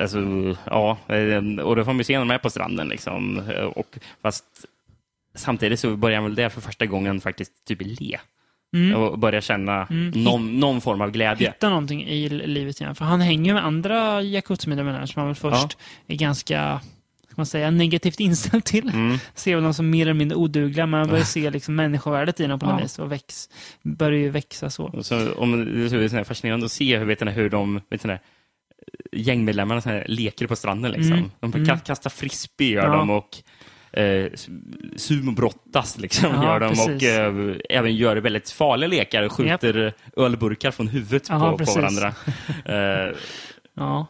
B: alltså, ja, eh, och då får man ju se när de är på stranden. Liksom. Eh, Och, fast samtidigt så börjar han väl där för första gången faktiskt typ le.
A: Mm.
B: Och börja känna någon, någon form av glädje.
A: Hitta någonting i livet igen. För han hänger med andra Yakuza-medlemmar som han väl först är ganska ska man säga, negativt inställd till.
B: Mm.
A: Ser dem som mer eller mindre odugliga, men man börjar se liksom människovärdet i dem på något
B: Ja.
A: vis och väx, börjar ju växa så.
B: Och Så, om, det är fascinerande att se hur, vet ni, hur de vet ni, gängmedlemmarna så här, leker på stranden. Liksom.
A: Mm.
B: De
A: Mm.
B: ka- kastar frisbee gör
A: Ja.
B: de och eh, sumobrottas liksom,
A: Ja,
B: gör de och
A: precis.
B: eh, även gör väldigt farliga lekar. Skjuter ölburkar från huvudet
A: Ja,
B: på, på varandra. Eh,
A: Ja.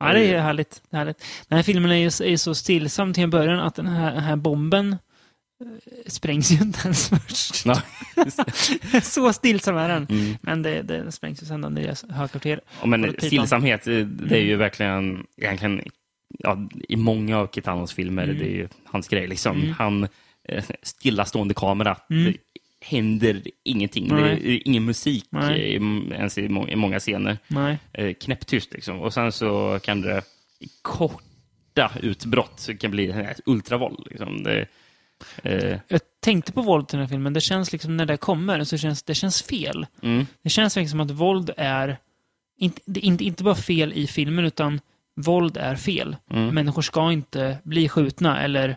A: Ja, det är härligt. Det är härligt. Den här filmen är ju är så stillsam till en början att den här, den här bomben eh, sprängs ju inte ens först. så stillsam är den.
B: Mm.
A: Men det, det sprängs ju sen av deras högkvarter.
B: Ja, Men stillsamhet, eh, det är
A: Mm.
B: ju verkligen egentligen, ja, i många av Kitanos filmer,
A: Mm.
B: det är ju hans grej. Liksom.
A: Mm.
B: Han, eh, stillastående kamera,
A: Mm.
B: Det händer ingenting. Det
A: Nej.
B: är ingen musik
A: Nej.
B: i, ens i, må- i många scener.
A: Nej.
B: Eh, knäpptyst liksom. Och sen så kan det korta utbrott så kan det bli ultravåld. Liksom. Det, eh,
A: Jag tänkte på våld i den här filmen. Det känns liksom, när det kommer, så känns det känns fel.
B: mm,
A: Det känns verkligen som att våld är, inte, det inte, inte bara fel i filmen, utan våld är fel.
B: mm.
A: Människor ska inte bli skjutna eller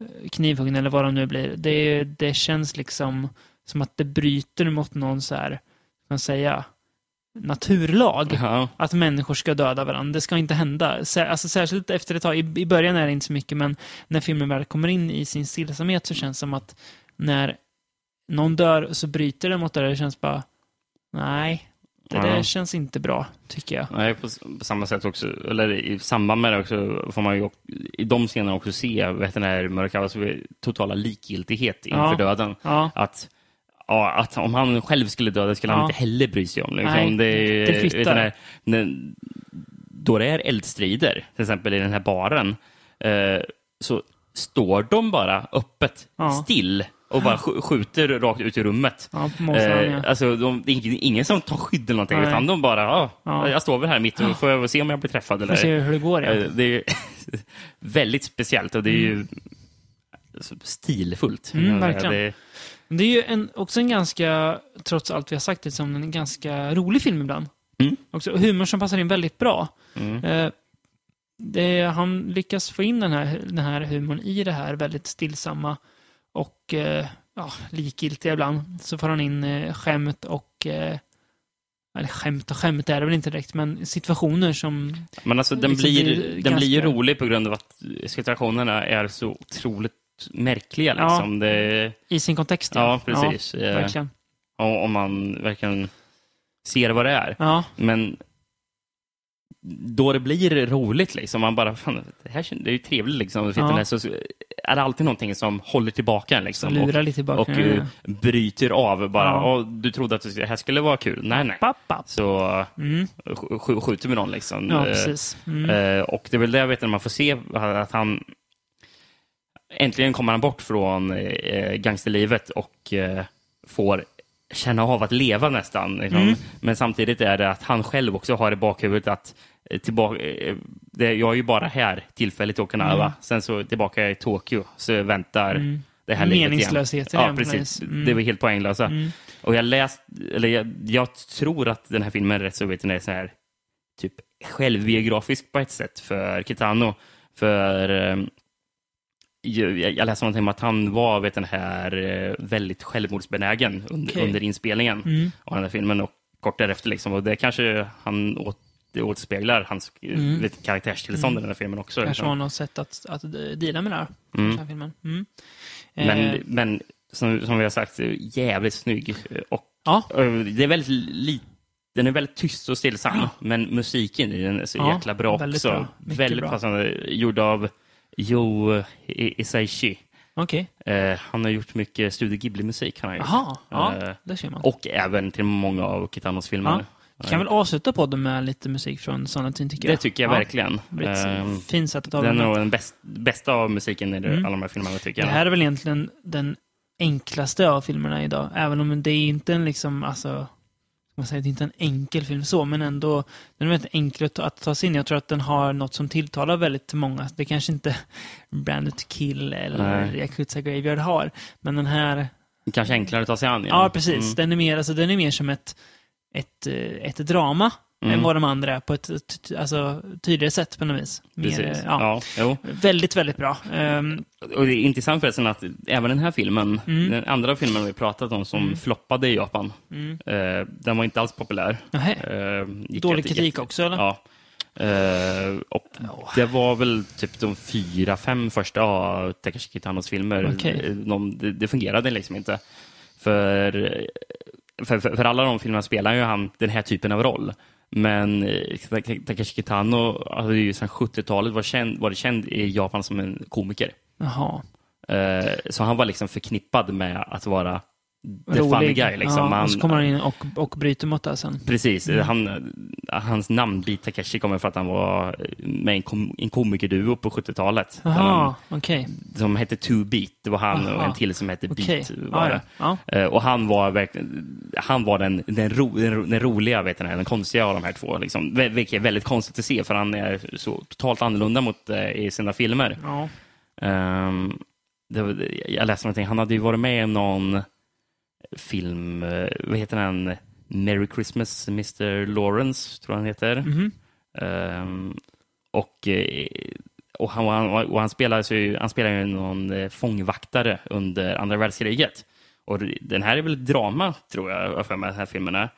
A: eh, knivhuggna eller vad de nu blir. Det, det känns liksom som att det bryter mot någon så här, kan säga, naturlag.
B: Ja,
A: Att människor ska döda varandra. Det ska inte hända. Sär- Alltså, särskilt efter ett tag. I, I början är det inte så mycket, men när filmen väl kommer in i sin stillsamhet så känns det som att när någon dör så bryter det mot det. Det känns bara, nej, det där
B: Ja.
A: känns inte bra, tycker jag.
B: Nej, på, på samma sätt också, eller i samband med det också, får man ju i de scenerna också se vet, den här Murakawas totala likgiltighet inför
A: Ja.
B: döden.
A: Ja,
B: Att, ja, att om han själv skulle döda skulle han inte heller bry sig om. Liksom.
A: Nej,
B: det,
A: det kvittar.
B: då det är eldstrider, till exempel i den här baren, eh, så står de bara öppet still och bara sk- skjuter rakt ut i rummet.
A: ja sätt,
B: Eh,
A: ja.
B: alltså, de, det är ingen, som tar skydd eller någonting,
A: Nej.
B: utan de bara, ja,
A: Ja.
B: jag står väl här mitt och får jag se om jag blir träffad.
A: Får
B: Eller,
A: se hur det går, ja.
B: Eh, Det är väldigt speciellt och det är ju så stilfullt.
A: Mm, verkligen.
B: Det,
A: Det är ju en, också en ganska, trots allt vi har sagt, liksom, en ganska rolig film ibland.
B: Mm.
A: Också, humor som passar in väldigt bra.
B: mm,
A: Eh, det, han lyckas få in den här, den här humorn i det här väldigt stillsamma och eh, ja, likgiltiga ibland. Så får han in eh, skämt och eh, eller skämt och skämt är det väl inte direkt, men situationer som...
B: men alltså, den,
A: liksom
B: blir,
A: blir
B: den blir ju
A: ganska-
B: rolig på grund av att situationerna är så otroligt märkliga.
A: Ja.
B: Liksom. Det,
A: I sin kontext,
B: ja, precis.
A: Ja, verkligen.
B: om man verkligen ser vad det är.
A: Ja,
B: Men då det blir roligt, liksom, man bara, fan, det här det är ju trevligt, liksom,
A: Ja.
B: ja. så så är det alltid någonting som håller tillbaka Liksom,
A: lurar lite i
B: och, och eh, bryter av. Bara,
A: Ja.
B: "Åh, du trodde att det här skulle vara kul. Nej, nej.
A: Papp, papp.
B: Så
A: Mm.
B: sk- sk- skjuter vi någon. Liksom.
A: Ja,
B: Eh,
A: precis. Mm.
B: eh, och det är väl det jag vet när man får se att han äntligen kommer han bort från gangsterlivet och får känna av att leva nästan. Liksom.
A: Mm.
B: Men samtidigt är det att han själv också har i bakhuvudet att eh, tillbaka, eh, det, jag är ju bara här tillfälligt i Okinawa.
A: Mm.
B: Sen så tillbaka i Tokyo så väntar
A: Mm.
B: det här livet igen. Ja, precis.
A: Mm.
B: Det var helt poänglösa. Och jag läst, eller jag, jag tror att den här filmen rätt så, vet är så här typ självbiografisk på ett sätt för Kitano. För ehm, jag, läste någonting om att han var vet den här eh, väldigt självmordsbenägen under,
A: Okej.
B: under inspelningen
A: Mm.
B: av den här filmen och kort därefter. Liksom. Och det kanske han åt, det återspeglar hans mm. vet, karaktärstillstånd i den här filmen också.
A: Kanske var något sätt att, att deala med det här.
B: Mm.
A: Den här filmen. Mm.
B: Men,
A: Eh,
B: men som, som vi har sagt, jävligt snygg. Och,
A: Ja.
B: och det är väldigt li, den är väldigt tyst och stillsam, men musiken i den är så
A: Ja,
B: jäkla bra också.
A: bra.
B: Väldigt
A: bra.
B: passande. Gjord av Jo I- Isaichi.
A: Okej.
B: Eh, han har gjort mycket Studio Ghibli-musik.
A: Jaha, ja,
B: Eh,
A: där ser man.
B: och även till många av Kitanos filmer.
A: Ja. Kan väl avsluta podden med lite musik från Sonatin tycker jag.
B: Det tycker jag
A: Ja,
B: verkligen.
A: det ett
B: Ehm,
A: fint sätt att
B: den är nog den bäst, bästa av musiken i det-
A: Mm.
B: alla de här filmerna, tycker
A: Det
B: jag.
A: här är väl egentligen den enklaste av filmerna idag. Även om det är inte en liksom, alltså, man säger, det är inte en enkel film så, men ändå, den är väldigt enkel att ta, att ta sig in. Jag tror att den har något som tilltalar väldigt många. Det kanske inte Branded Kill eller
B: Nej.
A: Yakuza Graveyard har, men den här,
B: Kanske enklare att ta sig an.
A: ja, precis,
B: Mm.
A: den är mer, alltså, den är mer som ett, ett, eh, ett drama
B: Mm.
A: än vad de andra är på ett alltså, tydligare sätt på något vis. Mer,
B: Precis.
A: ja.
B: Ja.
A: Väldigt, väldigt bra. Ehm,
B: Och det är intressant förresten att även den här filmen,
A: Mm.
B: den andra filmen vi pratat om som floppade i Japan,
A: mm.
B: eh, den var inte alls populär. Eh,
A: Dålig kritik också, eller?
B: Ja. Eh, och det var väl typ de fyra, fem första av Takashi Kitanos filmer.
A: Okej.
B: Eh, De, det, det fungerade liksom inte. För, för, för, för alla de filmerna spelar ju han den här typen av roll. Men eh, Takashi Kitano hade ju sedan 70-talet varit känd, varit känd i Japan som en komiker.
A: Jaha.
B: Eh, Så han var liksom förknippad med att vara the funny
A: rolig.
B: guy. Liksom.
A: Ja,
B: han,
A: och så kommer han in och, och bryter mot det sen.
B: Precis.
A: Mm.
B: Han, hans namn, Beat Takeshi, kommer för att han var med i en, kom, en komikerduo på 70-talet. Där
A: Jaha,
B: han-
A: okej.
B: Som hette Two Beat. Det var han och
A: Aha.
B: en till som hette
A: Okej.
B: Beat. Var
A: Ja, ja.
B: Eh, Och han var verkligen, han var den, den, ro, den, ro- den roliga, vet ni, den konstiga av de här två. Liksom. Vil- Vilket är väldigt konstigt att se, för han är så totalt annorlunda mot eh, i sina filmer.
A: Ja.
B: Det, var- jag läste någonting, han hade ju varit med i någon film, eh, vad heter den? Merry Christmas Mr. Lawrence, tror jag han heter.
A: Mhm.
B: Ehm, och, eh, och, han, och, han, och han spelar ju, han spelar ju någon eh, fångvaktare under andra världskriget. Och den här är väl drama, tror jag, för mig, den här filmen är.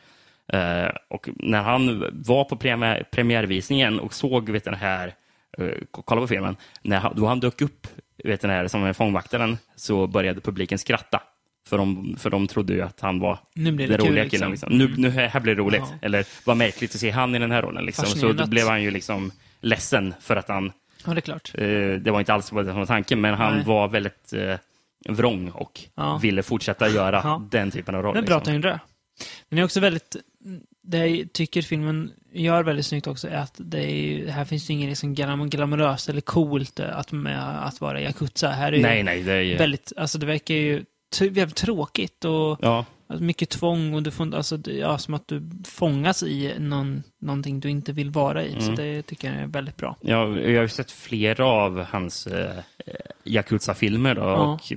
B: Eh, och när han var på premiär, premiärvisningen och såg vet den här, uh, kolla på filmen, när han, då han dök upp vet den här, som fångvaktaren så började publiken skratta. För de, för de trodde ju att han var
A: Nu blir det
B: den
A: kul,
B: roliga
A: liksom.
B: killen. Liksom. Nu, nu här blir det roligt.
A: Ja.
B: Eller vad märkligt att se han i den här rollen. Liksom. Så då blev han ju liksom ledsen för att han,
A: Ja, det är klart.
B: eh, det var inte alls vad det var tanken, men han
A: Nej.
B: var väldigt eh, vrång och
A: Ja.
B: ville fortsätta göra
A: Ja.
B: den typen av roll.
A: Det bra att
B: liksom.
A: han gjorde det. Den är också väldigt... Det jag tycker filmen gör väldigt snyggt också är att det är, här finns ju inget liksom glam, glamoröst eller coolt att, med att vara Yakuza. Här är ju
B: Nej, nej, det är ju...
A: väldigt... Alltså det verkar ju jävligt tråkigt och
B: Ja,
A: alltså, mycket tvång och du får alltså, ja, som att du fångas i någon, någonting du inte vill vara i. Så
B: Mm.
A: det tycker jag är väldigt bra.
B: Ja, jag har sett flera av hans eh, Yakuza-filmer då,
A: Ja.
B: och,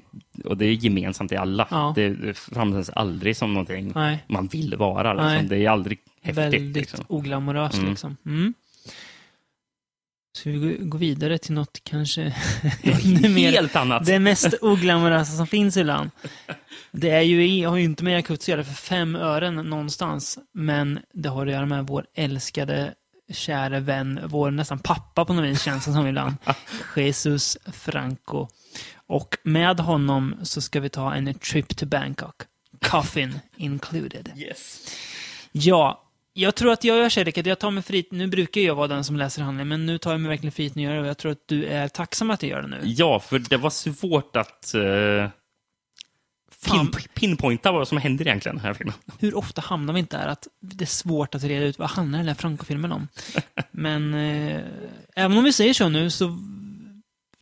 B: och det är gemensamt i alla.
A: Ja.
B: Det, det framställs aldrig som någonting
A: Nej,
B: man vill vara. Liksom. Det är aldrig häftigt.
A: väldigt
B: Liksom.
A: oglamoröst
B: Mm.
A: liksom. Mm. Ska vi gå, vidare till något kanske ännu mer
B: Helt annat.
A: Det mest oglamorösa som finns ibland. Det är ju, har ju inte med göra för fem ören någonstans. Men det har att göra med vår älskade, kära vän, vår nästan pappa på något vis känns det som ibland. Jesus Franco. Och med honom så ska vi ta en trip to Bangkok. Coffin included.
B: Yes.
A: Ja, jag tror att jag gör så Rickard. Jag tar mig frit. Nu brukar jag vara den som läser handlingen, men nu tar jag mig verkligen friheten att göra det. Och jag tror att du är tacksam att jag gör det nu.
B: Ja, för det var svårt att
A: Fan.
B: pin, pinpointa vad som händer egentligen i den här filmen.
A: Hur ofta hamnar vi inte där att det är svårt att reda ut vad handlar den här Franco-filmen om? Men eh, även om vi säger så nu så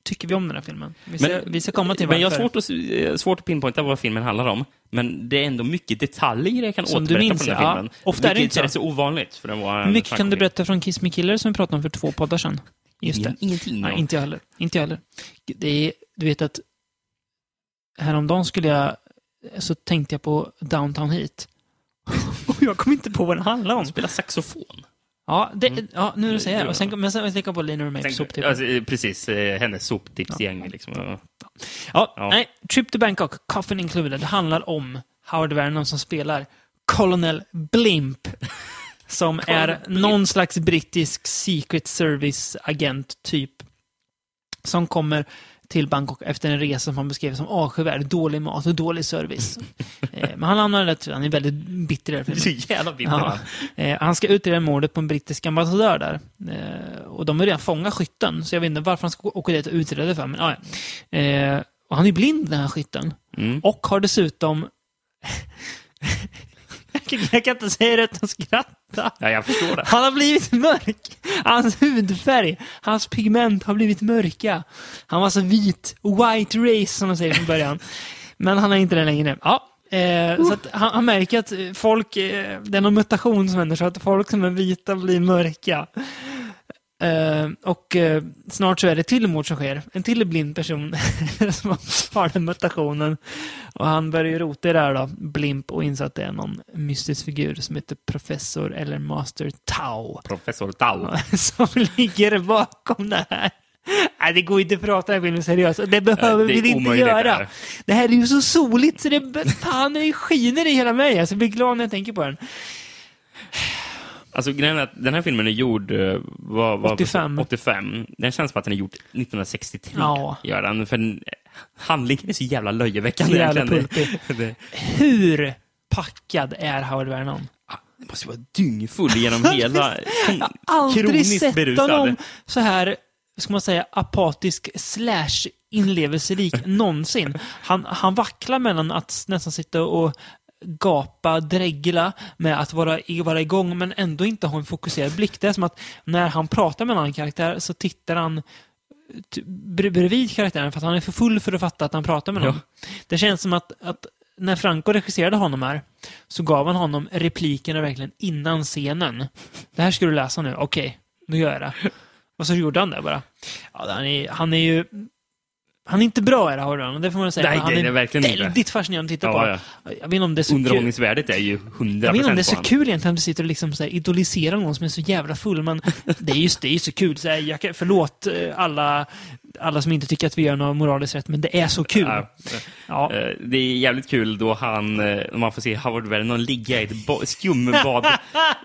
A: tycker vi om den här filmen. Vi ska, vi ska komma till
B: Men jag har
A: varför.
B: svårt att, eh, svårt att pinpointa vad filmen handlar om. Men det är ändå mycket detaljer jag kan
A: Som du
B: återberätta
A: minns,
B: från den här
A: ja.
B: filmen.
A: Ofta är det inte så.
B: är så ovanligt. För den var
A: Hur mycket kan du berätta från Kiss Me Killer som vi pratade om för två poddar sedan? Just det.
B: Ingenting.
A: Nej, inte jag heller. Inte jag heller. Det är, du vet att häromdagen skulle jag, så tänkte jag på Downtown Heat. Och jag kom inte på vad den handlar om.
B: Spela saxofon.
A: Ja, det, ja nu du säger det. Och sen, men sen jag tänker på Lina
B: Tänk-
A: soptippen.
B: alltså, eh, precis, eh, hennes soptipsgäng. Liksom. Ja.
A: Ja,
B: Ja.
A: nej. Trip to Bangkok, Coffin Included. Handlar om Howard Vernon som spelar Colonel Blimp. Som är någon slags brittisk Secret Service-agent, typ. Som kommer till Bangkok efter en resa som han beskrev som avskyvärd. Dålig mat och dålig service. eh, men han hamnar rätt, han är väldigt bitter filmen.
B: Så jävla bitter.
A: Ja. Eh, han ska utreda mordet på en brittisk ambassadör där. Eh, och de har redan fångat skytten, så jag vet inte varför han ska åka dit och utreda det för. Men, ja, ja. Och han är blind den här skytten.
B: Mm.
A: Och har dessutom... jag, kan, inte säga det utan att skratta.
B: Ja, jag förstår det.
A: Han har blivit mörk. Hans hudfärg, hans pigment har blivit mörka. Han var så vit. White race som de säger från början. Men han är inte det längre. Ja, eh, så att han, han märker att folk, eh, det är någon mutation som händer så att folk som är vita blir mörka. Eh, och eh, snart så är det till mord som sker. En till blind person som har den mutationen. Och han börjar ju rota i det här då, Blimp, och inser att det är någon mystisk figur som heter Professor eller Master Tau.
B: Professor Tau.
A: Som ligger bakom det här. Nej, det går inte att prata den här filmen seriöst. Det behöver
B: det
A: vi inte göra.
B: det här.
A: Det här är ju så soligt så det fan det skiner i hela mig. Alltså, jag blir glad när jag tänker på den.
B: Alltså grejen är att den här filmen är gjord vad, vad,
A: 85.
B: 85. Den känns som att den är gjord 1963.
A: Ja.
B: Gör den, för handlingen är så jävla löjeväckande.
A: Så jävla
B: egentligen. Det,
A: Hur packad är Howard Vernon?
B: det måste vara dyngfull genom hela...
A: aldrig
B: kroniskt
A: sett
B: berusad.
A: honom så här, ska man säga, apatisk slash inlevelserik någonsin. Han, han vacklar mellan att nästan sitta och gapa, dregla med att vara, i- vara igång men ändå inte ha en fokuserad blick. Det är som att när han pratar med en annan karaktär så tittar han t- br- bredvid karaktären för att han är för full för att fatta att han pratar med någon. Det känns som att, att när Franco regisserade honom här så gav han honom replikerna verkligen innan scenen. Det här ska du läsa nu. Okej, nu gör jag det. Och så gjorde han det bara. Ja, han, är, han är ju... Han är inte bra i det här, det får man säga.
B: Nej,
A: han
B: det är det verkligen inte.
A: väldigt fascinerande att titta
B: Ja,
A: på.
B: ja.
A: Jag vet inte om det är så.
B: Underhållningsvärdet är ju 100
A: Jag vet inte om det är så kul egentligen att du sitter och liksom så här idoliserar någon som är så jävla full, men det är det är ju så kul. Så här, jag förlåt eh, alla, alla som inte tycker att vi gör något moraliskt rätt, men det är så kul.
B: Ja.
A: Ja.
B: Eh, Det är jävligt kul då han, eh, man får se Howard Vernon ligga i ett ba- skumbad,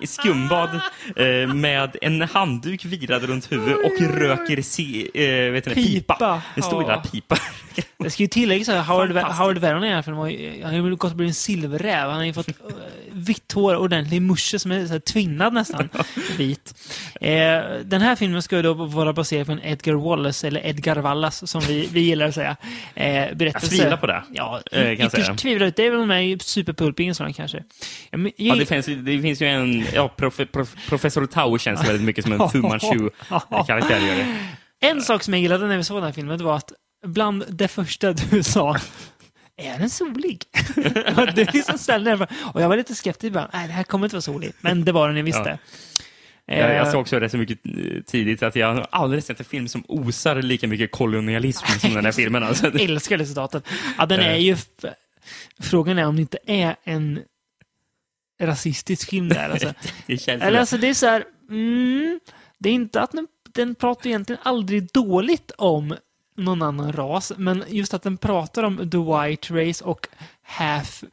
B: skumbad eh, med en handduk virad runt huvudet och röker si, eh, vet det, pipa.
A: Pipa,
B: En stor
A: ja.
B: lilla pipa.
A: Jag ska ju tillägga så här, Howard. Howard Vernon har ju- han har ju gått och blivit en silverräv. Han har ju fått eh, vitt hår, ordentlig musche som är så här tvinnad nästan, vit. Eh, den här filmen ska ju då vara baserad på en Edgar Wallace, eller Edgar Wallas som vi, vi gillar att säga, eh, berättelse.
B: Jag tvivlar på det.
A: Ja,
B: eh, kan jag
A: ytterst tvivlar ut. Det är väl med i superpulpingen sådana kanske. Ja, men,
B: Ja, det, finns, det finns ju en, ja, profe, prof, Professor Tau känns väldigt mycket som en Fu Manchu-karaktär.
A: En sak som jag gillade när vi såg den här filmen, var att bland det första du sa, är den solig? Och du liksom ställde den, och jag var lite skeptisk bara, nej det här kommer inte vara solig. Men det var den, jag visste.
B: Jag, jag
A: Eh,
B: såg också det så mycket eh, tidigt att jag har aldrig sett en film som osar lika mycket kolonialism som den här filmen. Alltså.
A: Jag älskar resultatet. Ja, den är ju... f- Frågan är om det inte är en rasistisk film där. Alltså.
B: Det
A: Eller alltså det är så här, mm, det är inte att den, den pratar egentligen aldrig dåligt om någon annan ras, men just att den pratar om the white race och half,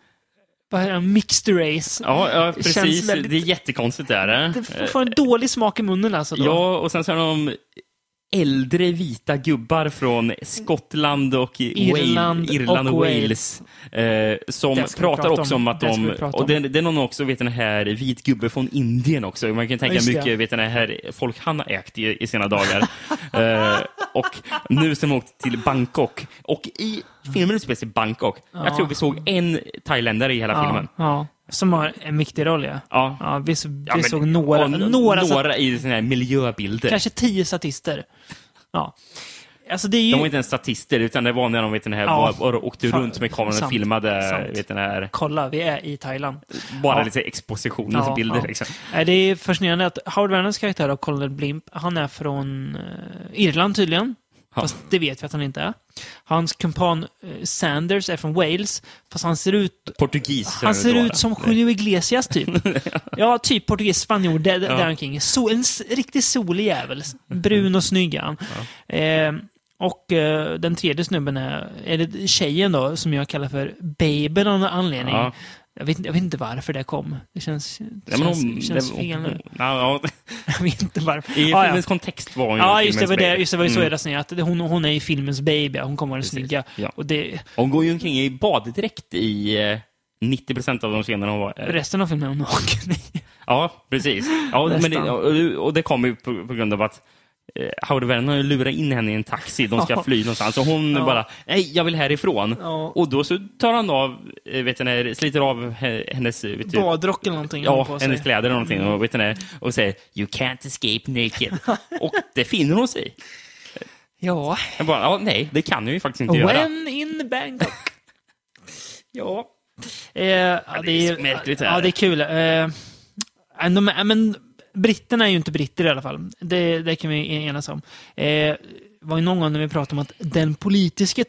A: vad är det, mixed race.
B: Ja, ja
A: Det känns
B: precis.
A: väldigt-
B: Det är jättekonstigt. Där, eh.
A: Det får en dålig smak i munnen alltså. Då.
B: Ja, och sen så har de äldre vita gubbar från Skottland och
A: Irland
B: Wales, Irland och,
A: och
B: Wales. Eh, som pratar
A: prata
B: också
A: om.
B: om att de... Och det, det är någon också, vet den här, vit gubbe från Indien också. Man kan tänka
A: Just det.
B: mycket, vet den här, folk han har ägt i, i sina dagar. eh, och nu som åkt till Bangkok. Och i filmen utspelar sig Bangkok. Jag tror vi såg en thailändare i hela
A: ja,
B: filmen.
A: ja, som har en viktig roll, ja.
B: Ja.
A: Ja, vi, vi
B: Ja,
A: såg några, några,
B: några i såna här miljöbilder.
A: kanske tio statister. Ja. Alltså ju...
B: De var inte ens statister, utan det var när de vet den här,
A: Ja.
B: bara åkte
A: Fan,
B: runt med kameran och
A: sant,
B: filmade
A: sant.
B: vet den här,
A: Kolla, vi är i Thailand.
B: bara
A: Ja.
B: lite expositionsbilder.
A: Ja, ja.
B: Liksom.
A: Det är fascinerande att Howard Vernons karaktär av Colonel Blimp, han är från eh, Irland tydligen. Fast det vet vi att han inte är. Hans kumpan eh, Sanders är från Wales, fast han ser ut
B: Portugis.
A: han ser ut som Julio Iglesias typ. ja, typ portugis, spanjor, där, där omkring. So, en riktigt solig jävel. Brun och snygg han. Eh, och eh, den tredje snubben är, är det tjejen då, som jag kallar för Baby av någon anledning.
B: Ja.
A: Jag, vet, jag vet inte varför det kom. Det känns, det
B: Ja,
A: känns,
B: hon,
A: känns
B: det-
A: fel nu.
B: Ja, ja.
A: Jag vet inte varför.
B: I
A: ja.
B: filmens kontext var hon ju
A: Ja, just det, var det, just det var ju så
B: Mm.
A: jag resonerade. att Hon, hon är ju filmens baby, hon kommer vara den snygga. Och det,
B: Hon går ju omkring i baddräkt i eh, 90 procent av de scenerna hon var eh,
A: resten av filmen är hon naken i.
B: Ja, precis. Ja, men det, och, och det kommer ju på, på grund av att eh, Howard Vernon har ju lurat in henne i en taxi. De ska fly någonstans. Och hon
A: Ja.
B: bara, nej, jag vill härifrån.
A: Ja.
B: Och då så tar han av, eh, vet ni, sliter av he- hennes, eh, vet
A: Badrock eller någonting
B: ja,
A: på sig. Mm.
B: hennes kläder eller någonting. Och, vet ni, och säger, you can't escape naked. och det finner hon sig.
A: Ja.
B: Jag bara, ja, nej, det kan jag ju faktiskt inte göra.
A: When in Bangkok. ja. Eh, ja,
B: det är så märkligt det här.
A: Ja, det är kul. Eh, är- men britterna är ju inte britter i alla fall. Det, det kan vi enas om. Eh, var ju någon gång när vi pratade om att den politiska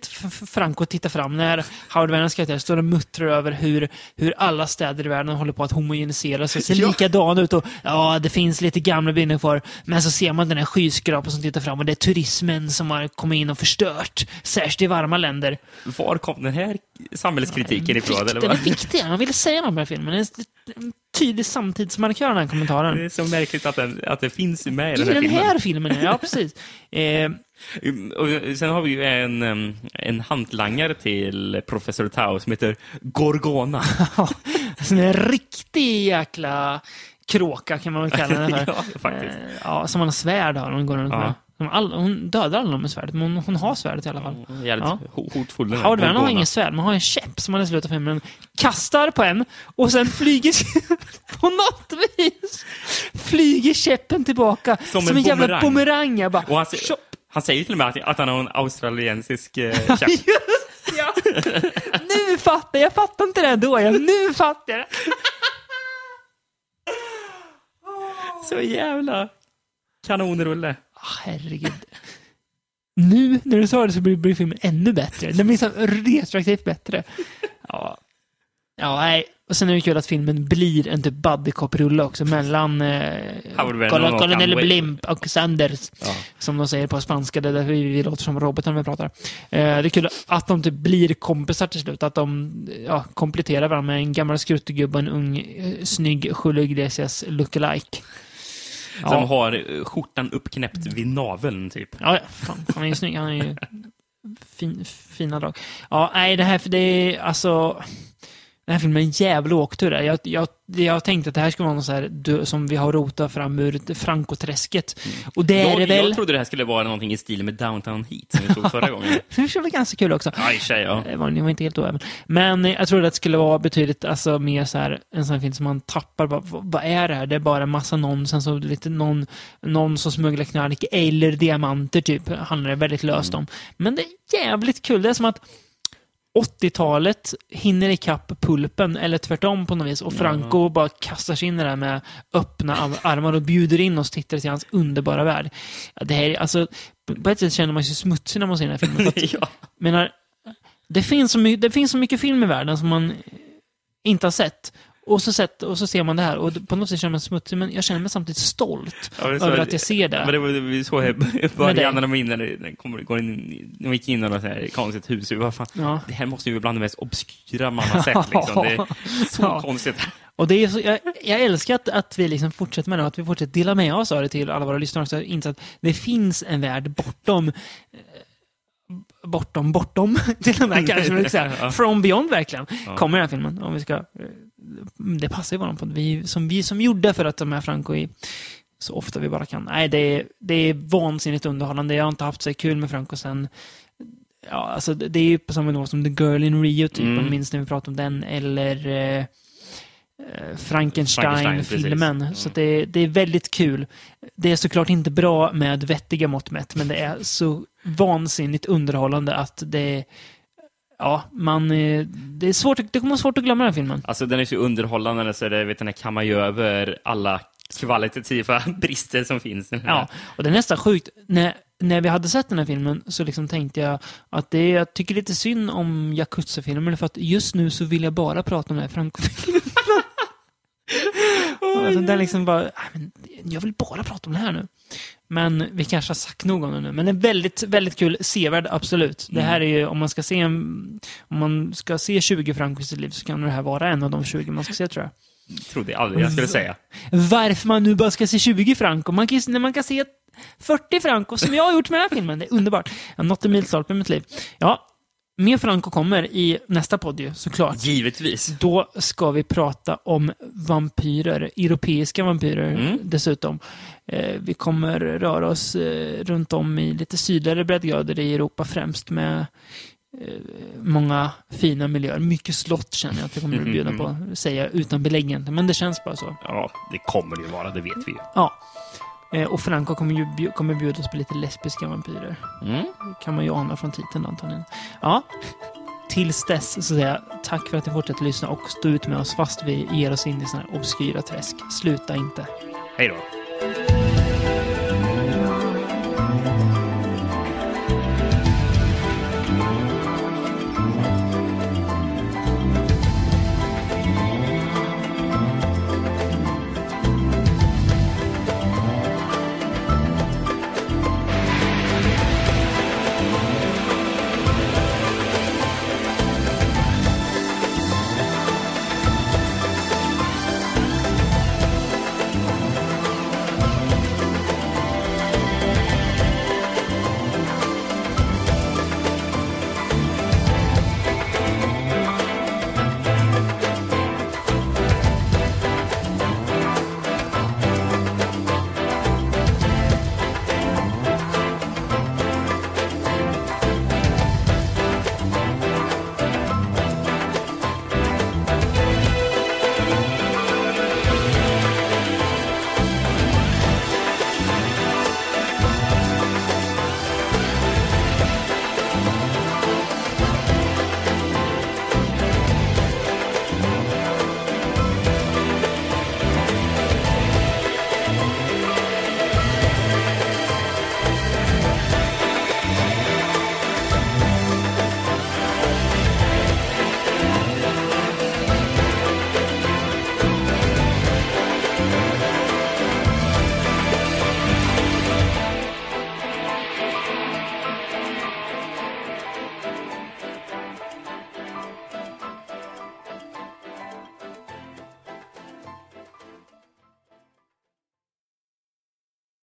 A: Franco tittar fram när Howard Werners karaktär står och muttrar över hur, hur alla städer i världen håller på att homogeniseras och ser
B: Ja.
A: likadana ut och ja, det finns lite gamla byggnader kvar. Men så ser man den här skyskrapan som tittar fram och det är turismen som har kommit in och förstört, särskilt i varma länder.
B: Var kom den här samhällskritiken ifrån?
A: Den är viktig, han ville säga något med filmen. En tydlig samtidsmarkör den här kommentaren.
B: Det är så märkligt att, den, att det finns med i
A: I
B: den här
A: den
B: filmen.
A: här filmen, ja precis. Eh,
B: Och sen har vi ju en, en hantlangare till Professor Tau som heter Gorgona.
A: alltså en riktig jäkla kråka kan man väl kalla den för.
B: Ja, faktiskt.
A: Eh, ja, som har svärd hon går runt
B: Ja.
A: med. All, hon dödar alla med svärdet, men hon, hon har svärdet i alla fall.
B: Jävligt
A: Ja.
B: ho- hotfull.
A: Howard Werner har ingen svärd, man har en käpp som han i slutet av filmen kastar på en och sen flyger på något vis flyger käppen tillbaka
B: Som
A: som,
B: en
A: en, jävla
B: bumerang.
A: bumerang. Jag bara,
B: Och han, sä- han säger till och med att, att han har en australiensisk eh, käpp.
A: Just ja! Nu fattar jag. Jag fattar inte det då. Jag, nu fattar jag.
B: Så jävla kanonrulle.
A: Ah, herregud. Nu när du sa det så blir, blir filmen ännu bättre. Den blir så retroaktivt bättre. Ja. Ja, nej. Och sen är det kul att filmen blir en typ buddy cop-rulle också mellan eh,
B: Conway.
A: Blimp och Sanders.
B: Ja.
A: Som de säger på spanska, det är därför vi, vi låter som robotar när vi pratar. Eh, det är kul att de typ blir kompisar till slut, att de ja, kompletterar varandra med en gammal skruttegubbe och en ung, eh, snygg Julio Iglesias lookalike.
B: Som
A: Ja,
B: har eh, skjortan uppknäppt vid naveln, typ.
A: ja, fan, han är ju snygg, han är ju fin, fina drag. Ja, nej, det här, det är alltså... Den här filmen är en jävla åktur. Jag, jag, jag tänkte att det här skulle vara något så här, som vi har rotat fram ur Frankoträsket. Och det är
B: Jag,
A: det väl.
B: jag trodde det här skulle vara någonting i stil med Downtown Heat, som vi såg förra gången.
A: Det var ganska kul också.
B: För sig, ja.
A: Det var, ni var inte helt oäven. Men eh, jag trodde att det skulle vara betydligt alltså, mer så här, en sån här film som man tappar. Vad, vad är det här? Det är bara en massa nonsens och lite någon, någon som smugglar knark eller diamanter typ. Handlar det väldigt löst om. Men det är jävligt kul. Det är som att 80-talet hinner ikapp pulpen, eller tvärtom på något vis. Och Franco bara kastar sig in i det här med öppna ar- armar och bjuder in oss tittare till hans underbara värld. Det här, är- alltså, på ett sätt känner man sig smutsig när man ser den här filmen. För att,
B: ja.
A: menar, det finns, så mycket, det finns så mycket film i världen som man inte har sett. Och så, sett, och så ser man det här och på något sätt känner man sig smutsig, men jag känner mig samtidigt stolt
B: Ja, det så-
A: över att jag ser det.
B: Men det var här i
A: Men
B: början
A: det-
B: när de var inne, när de kommer- går in, när de gick in i något så här konstigt hus. Bara, fan,
A: Ja.
B: Det här måste ju vara bland det mest obskyra man har sett. Liksom. Det är så
A: Ja.
B: konstigt.
A: Och det är så, jag, jag älskar att, att vi liksom fortsätter med det och att vi fortsätter dela med oss av det till alla våra lyssnare också. Inse att det finns en värld bortom eh, bortom, bortom, till och med kanske.
B: Ja.
A: From beyond verkligen, kommer den här filmen. Om vi ska, eh, det passar ju våran podd. Vi, som vi som gjorde för att ta med Franco i så ofta vi bara kan. Nej, det är, det är vansinnigt underhållande. Jag har inte haft så kul med Franco sen Ja, alltså det är ju på samma nivå som The Girl in Rio, typ,
B: Mm.
A: om minns när vi pratade om den, eller eh, eh,
B: Frankenstein,
A: Frankenstein-filmen.
B: precis.
A: så det, det är väldigt kul. Det är såklart inte bra med vettiga mått mätt, men det är så vansinnigt underhållande att det... Ja, man... eh, Det är svårt, det kommer vara svårt att glömma den här filmen.
B: Alltså den är så underhållande så det, vet, den här kammar ju över alla kvalitativa brister som finns.
A: Ja, och det är nästan sjukt. När, när vi hade sett den här filmen så liksom tänkte jag att det, jag tycker lite synd om Yakuza-filmer för att just nu så vill jag bara prata om den här Franco-filmen. alltså, den liksom bara, "Nej, men jag vill bara prata om det här nu. Men vi kanske har sagt nog om det nu. Men är väldigt, väldigt kul. Sevärd, absolut. Det här är ju, om man ska se en, om man ska se 20 Franco i sitt liv så kan det här vara en av de 20 man ska se tror jag.
B: Trodde jag aldrig jag skulle säga.
A: Varför man nu bara ska se 20 Franco. Man kan, när man kan se 40 Franco, som jag har gjort med den här filmen. Det är underbart. Jag har nått en milstolpe i mitt liv. Ja, mer Franco kommer i nästa podd ju, såklart.
B: Givetvis.
A: Då ska vi prata om vampyrer, europeiska vampyrer
B: Mm.
A: dessutom. Eh, vi kommer röra oss eh, runt om i lite sydligare breddgrader i Europa främst med eh, många fina miljöer. Mycket slott känner jag att det kommer att bjuda på, säga utan belägg egentligen, men det känns bara så.
B: Ja, det kommer det ju vara, det vet vi ju.
A: Ja. Eh, och Franco kommer ju kommer bjuda oss på lite lesbiska vampyrer.
B: Mm.
A: kan man ju ana från titeln antagligen. Ja. Tills dess så säger jag tack för att ni fortsätter lyssna och stå ut med oss fast vi ger oss in i sådana här obskyra träsk. Sluta inte.
B: Hej då.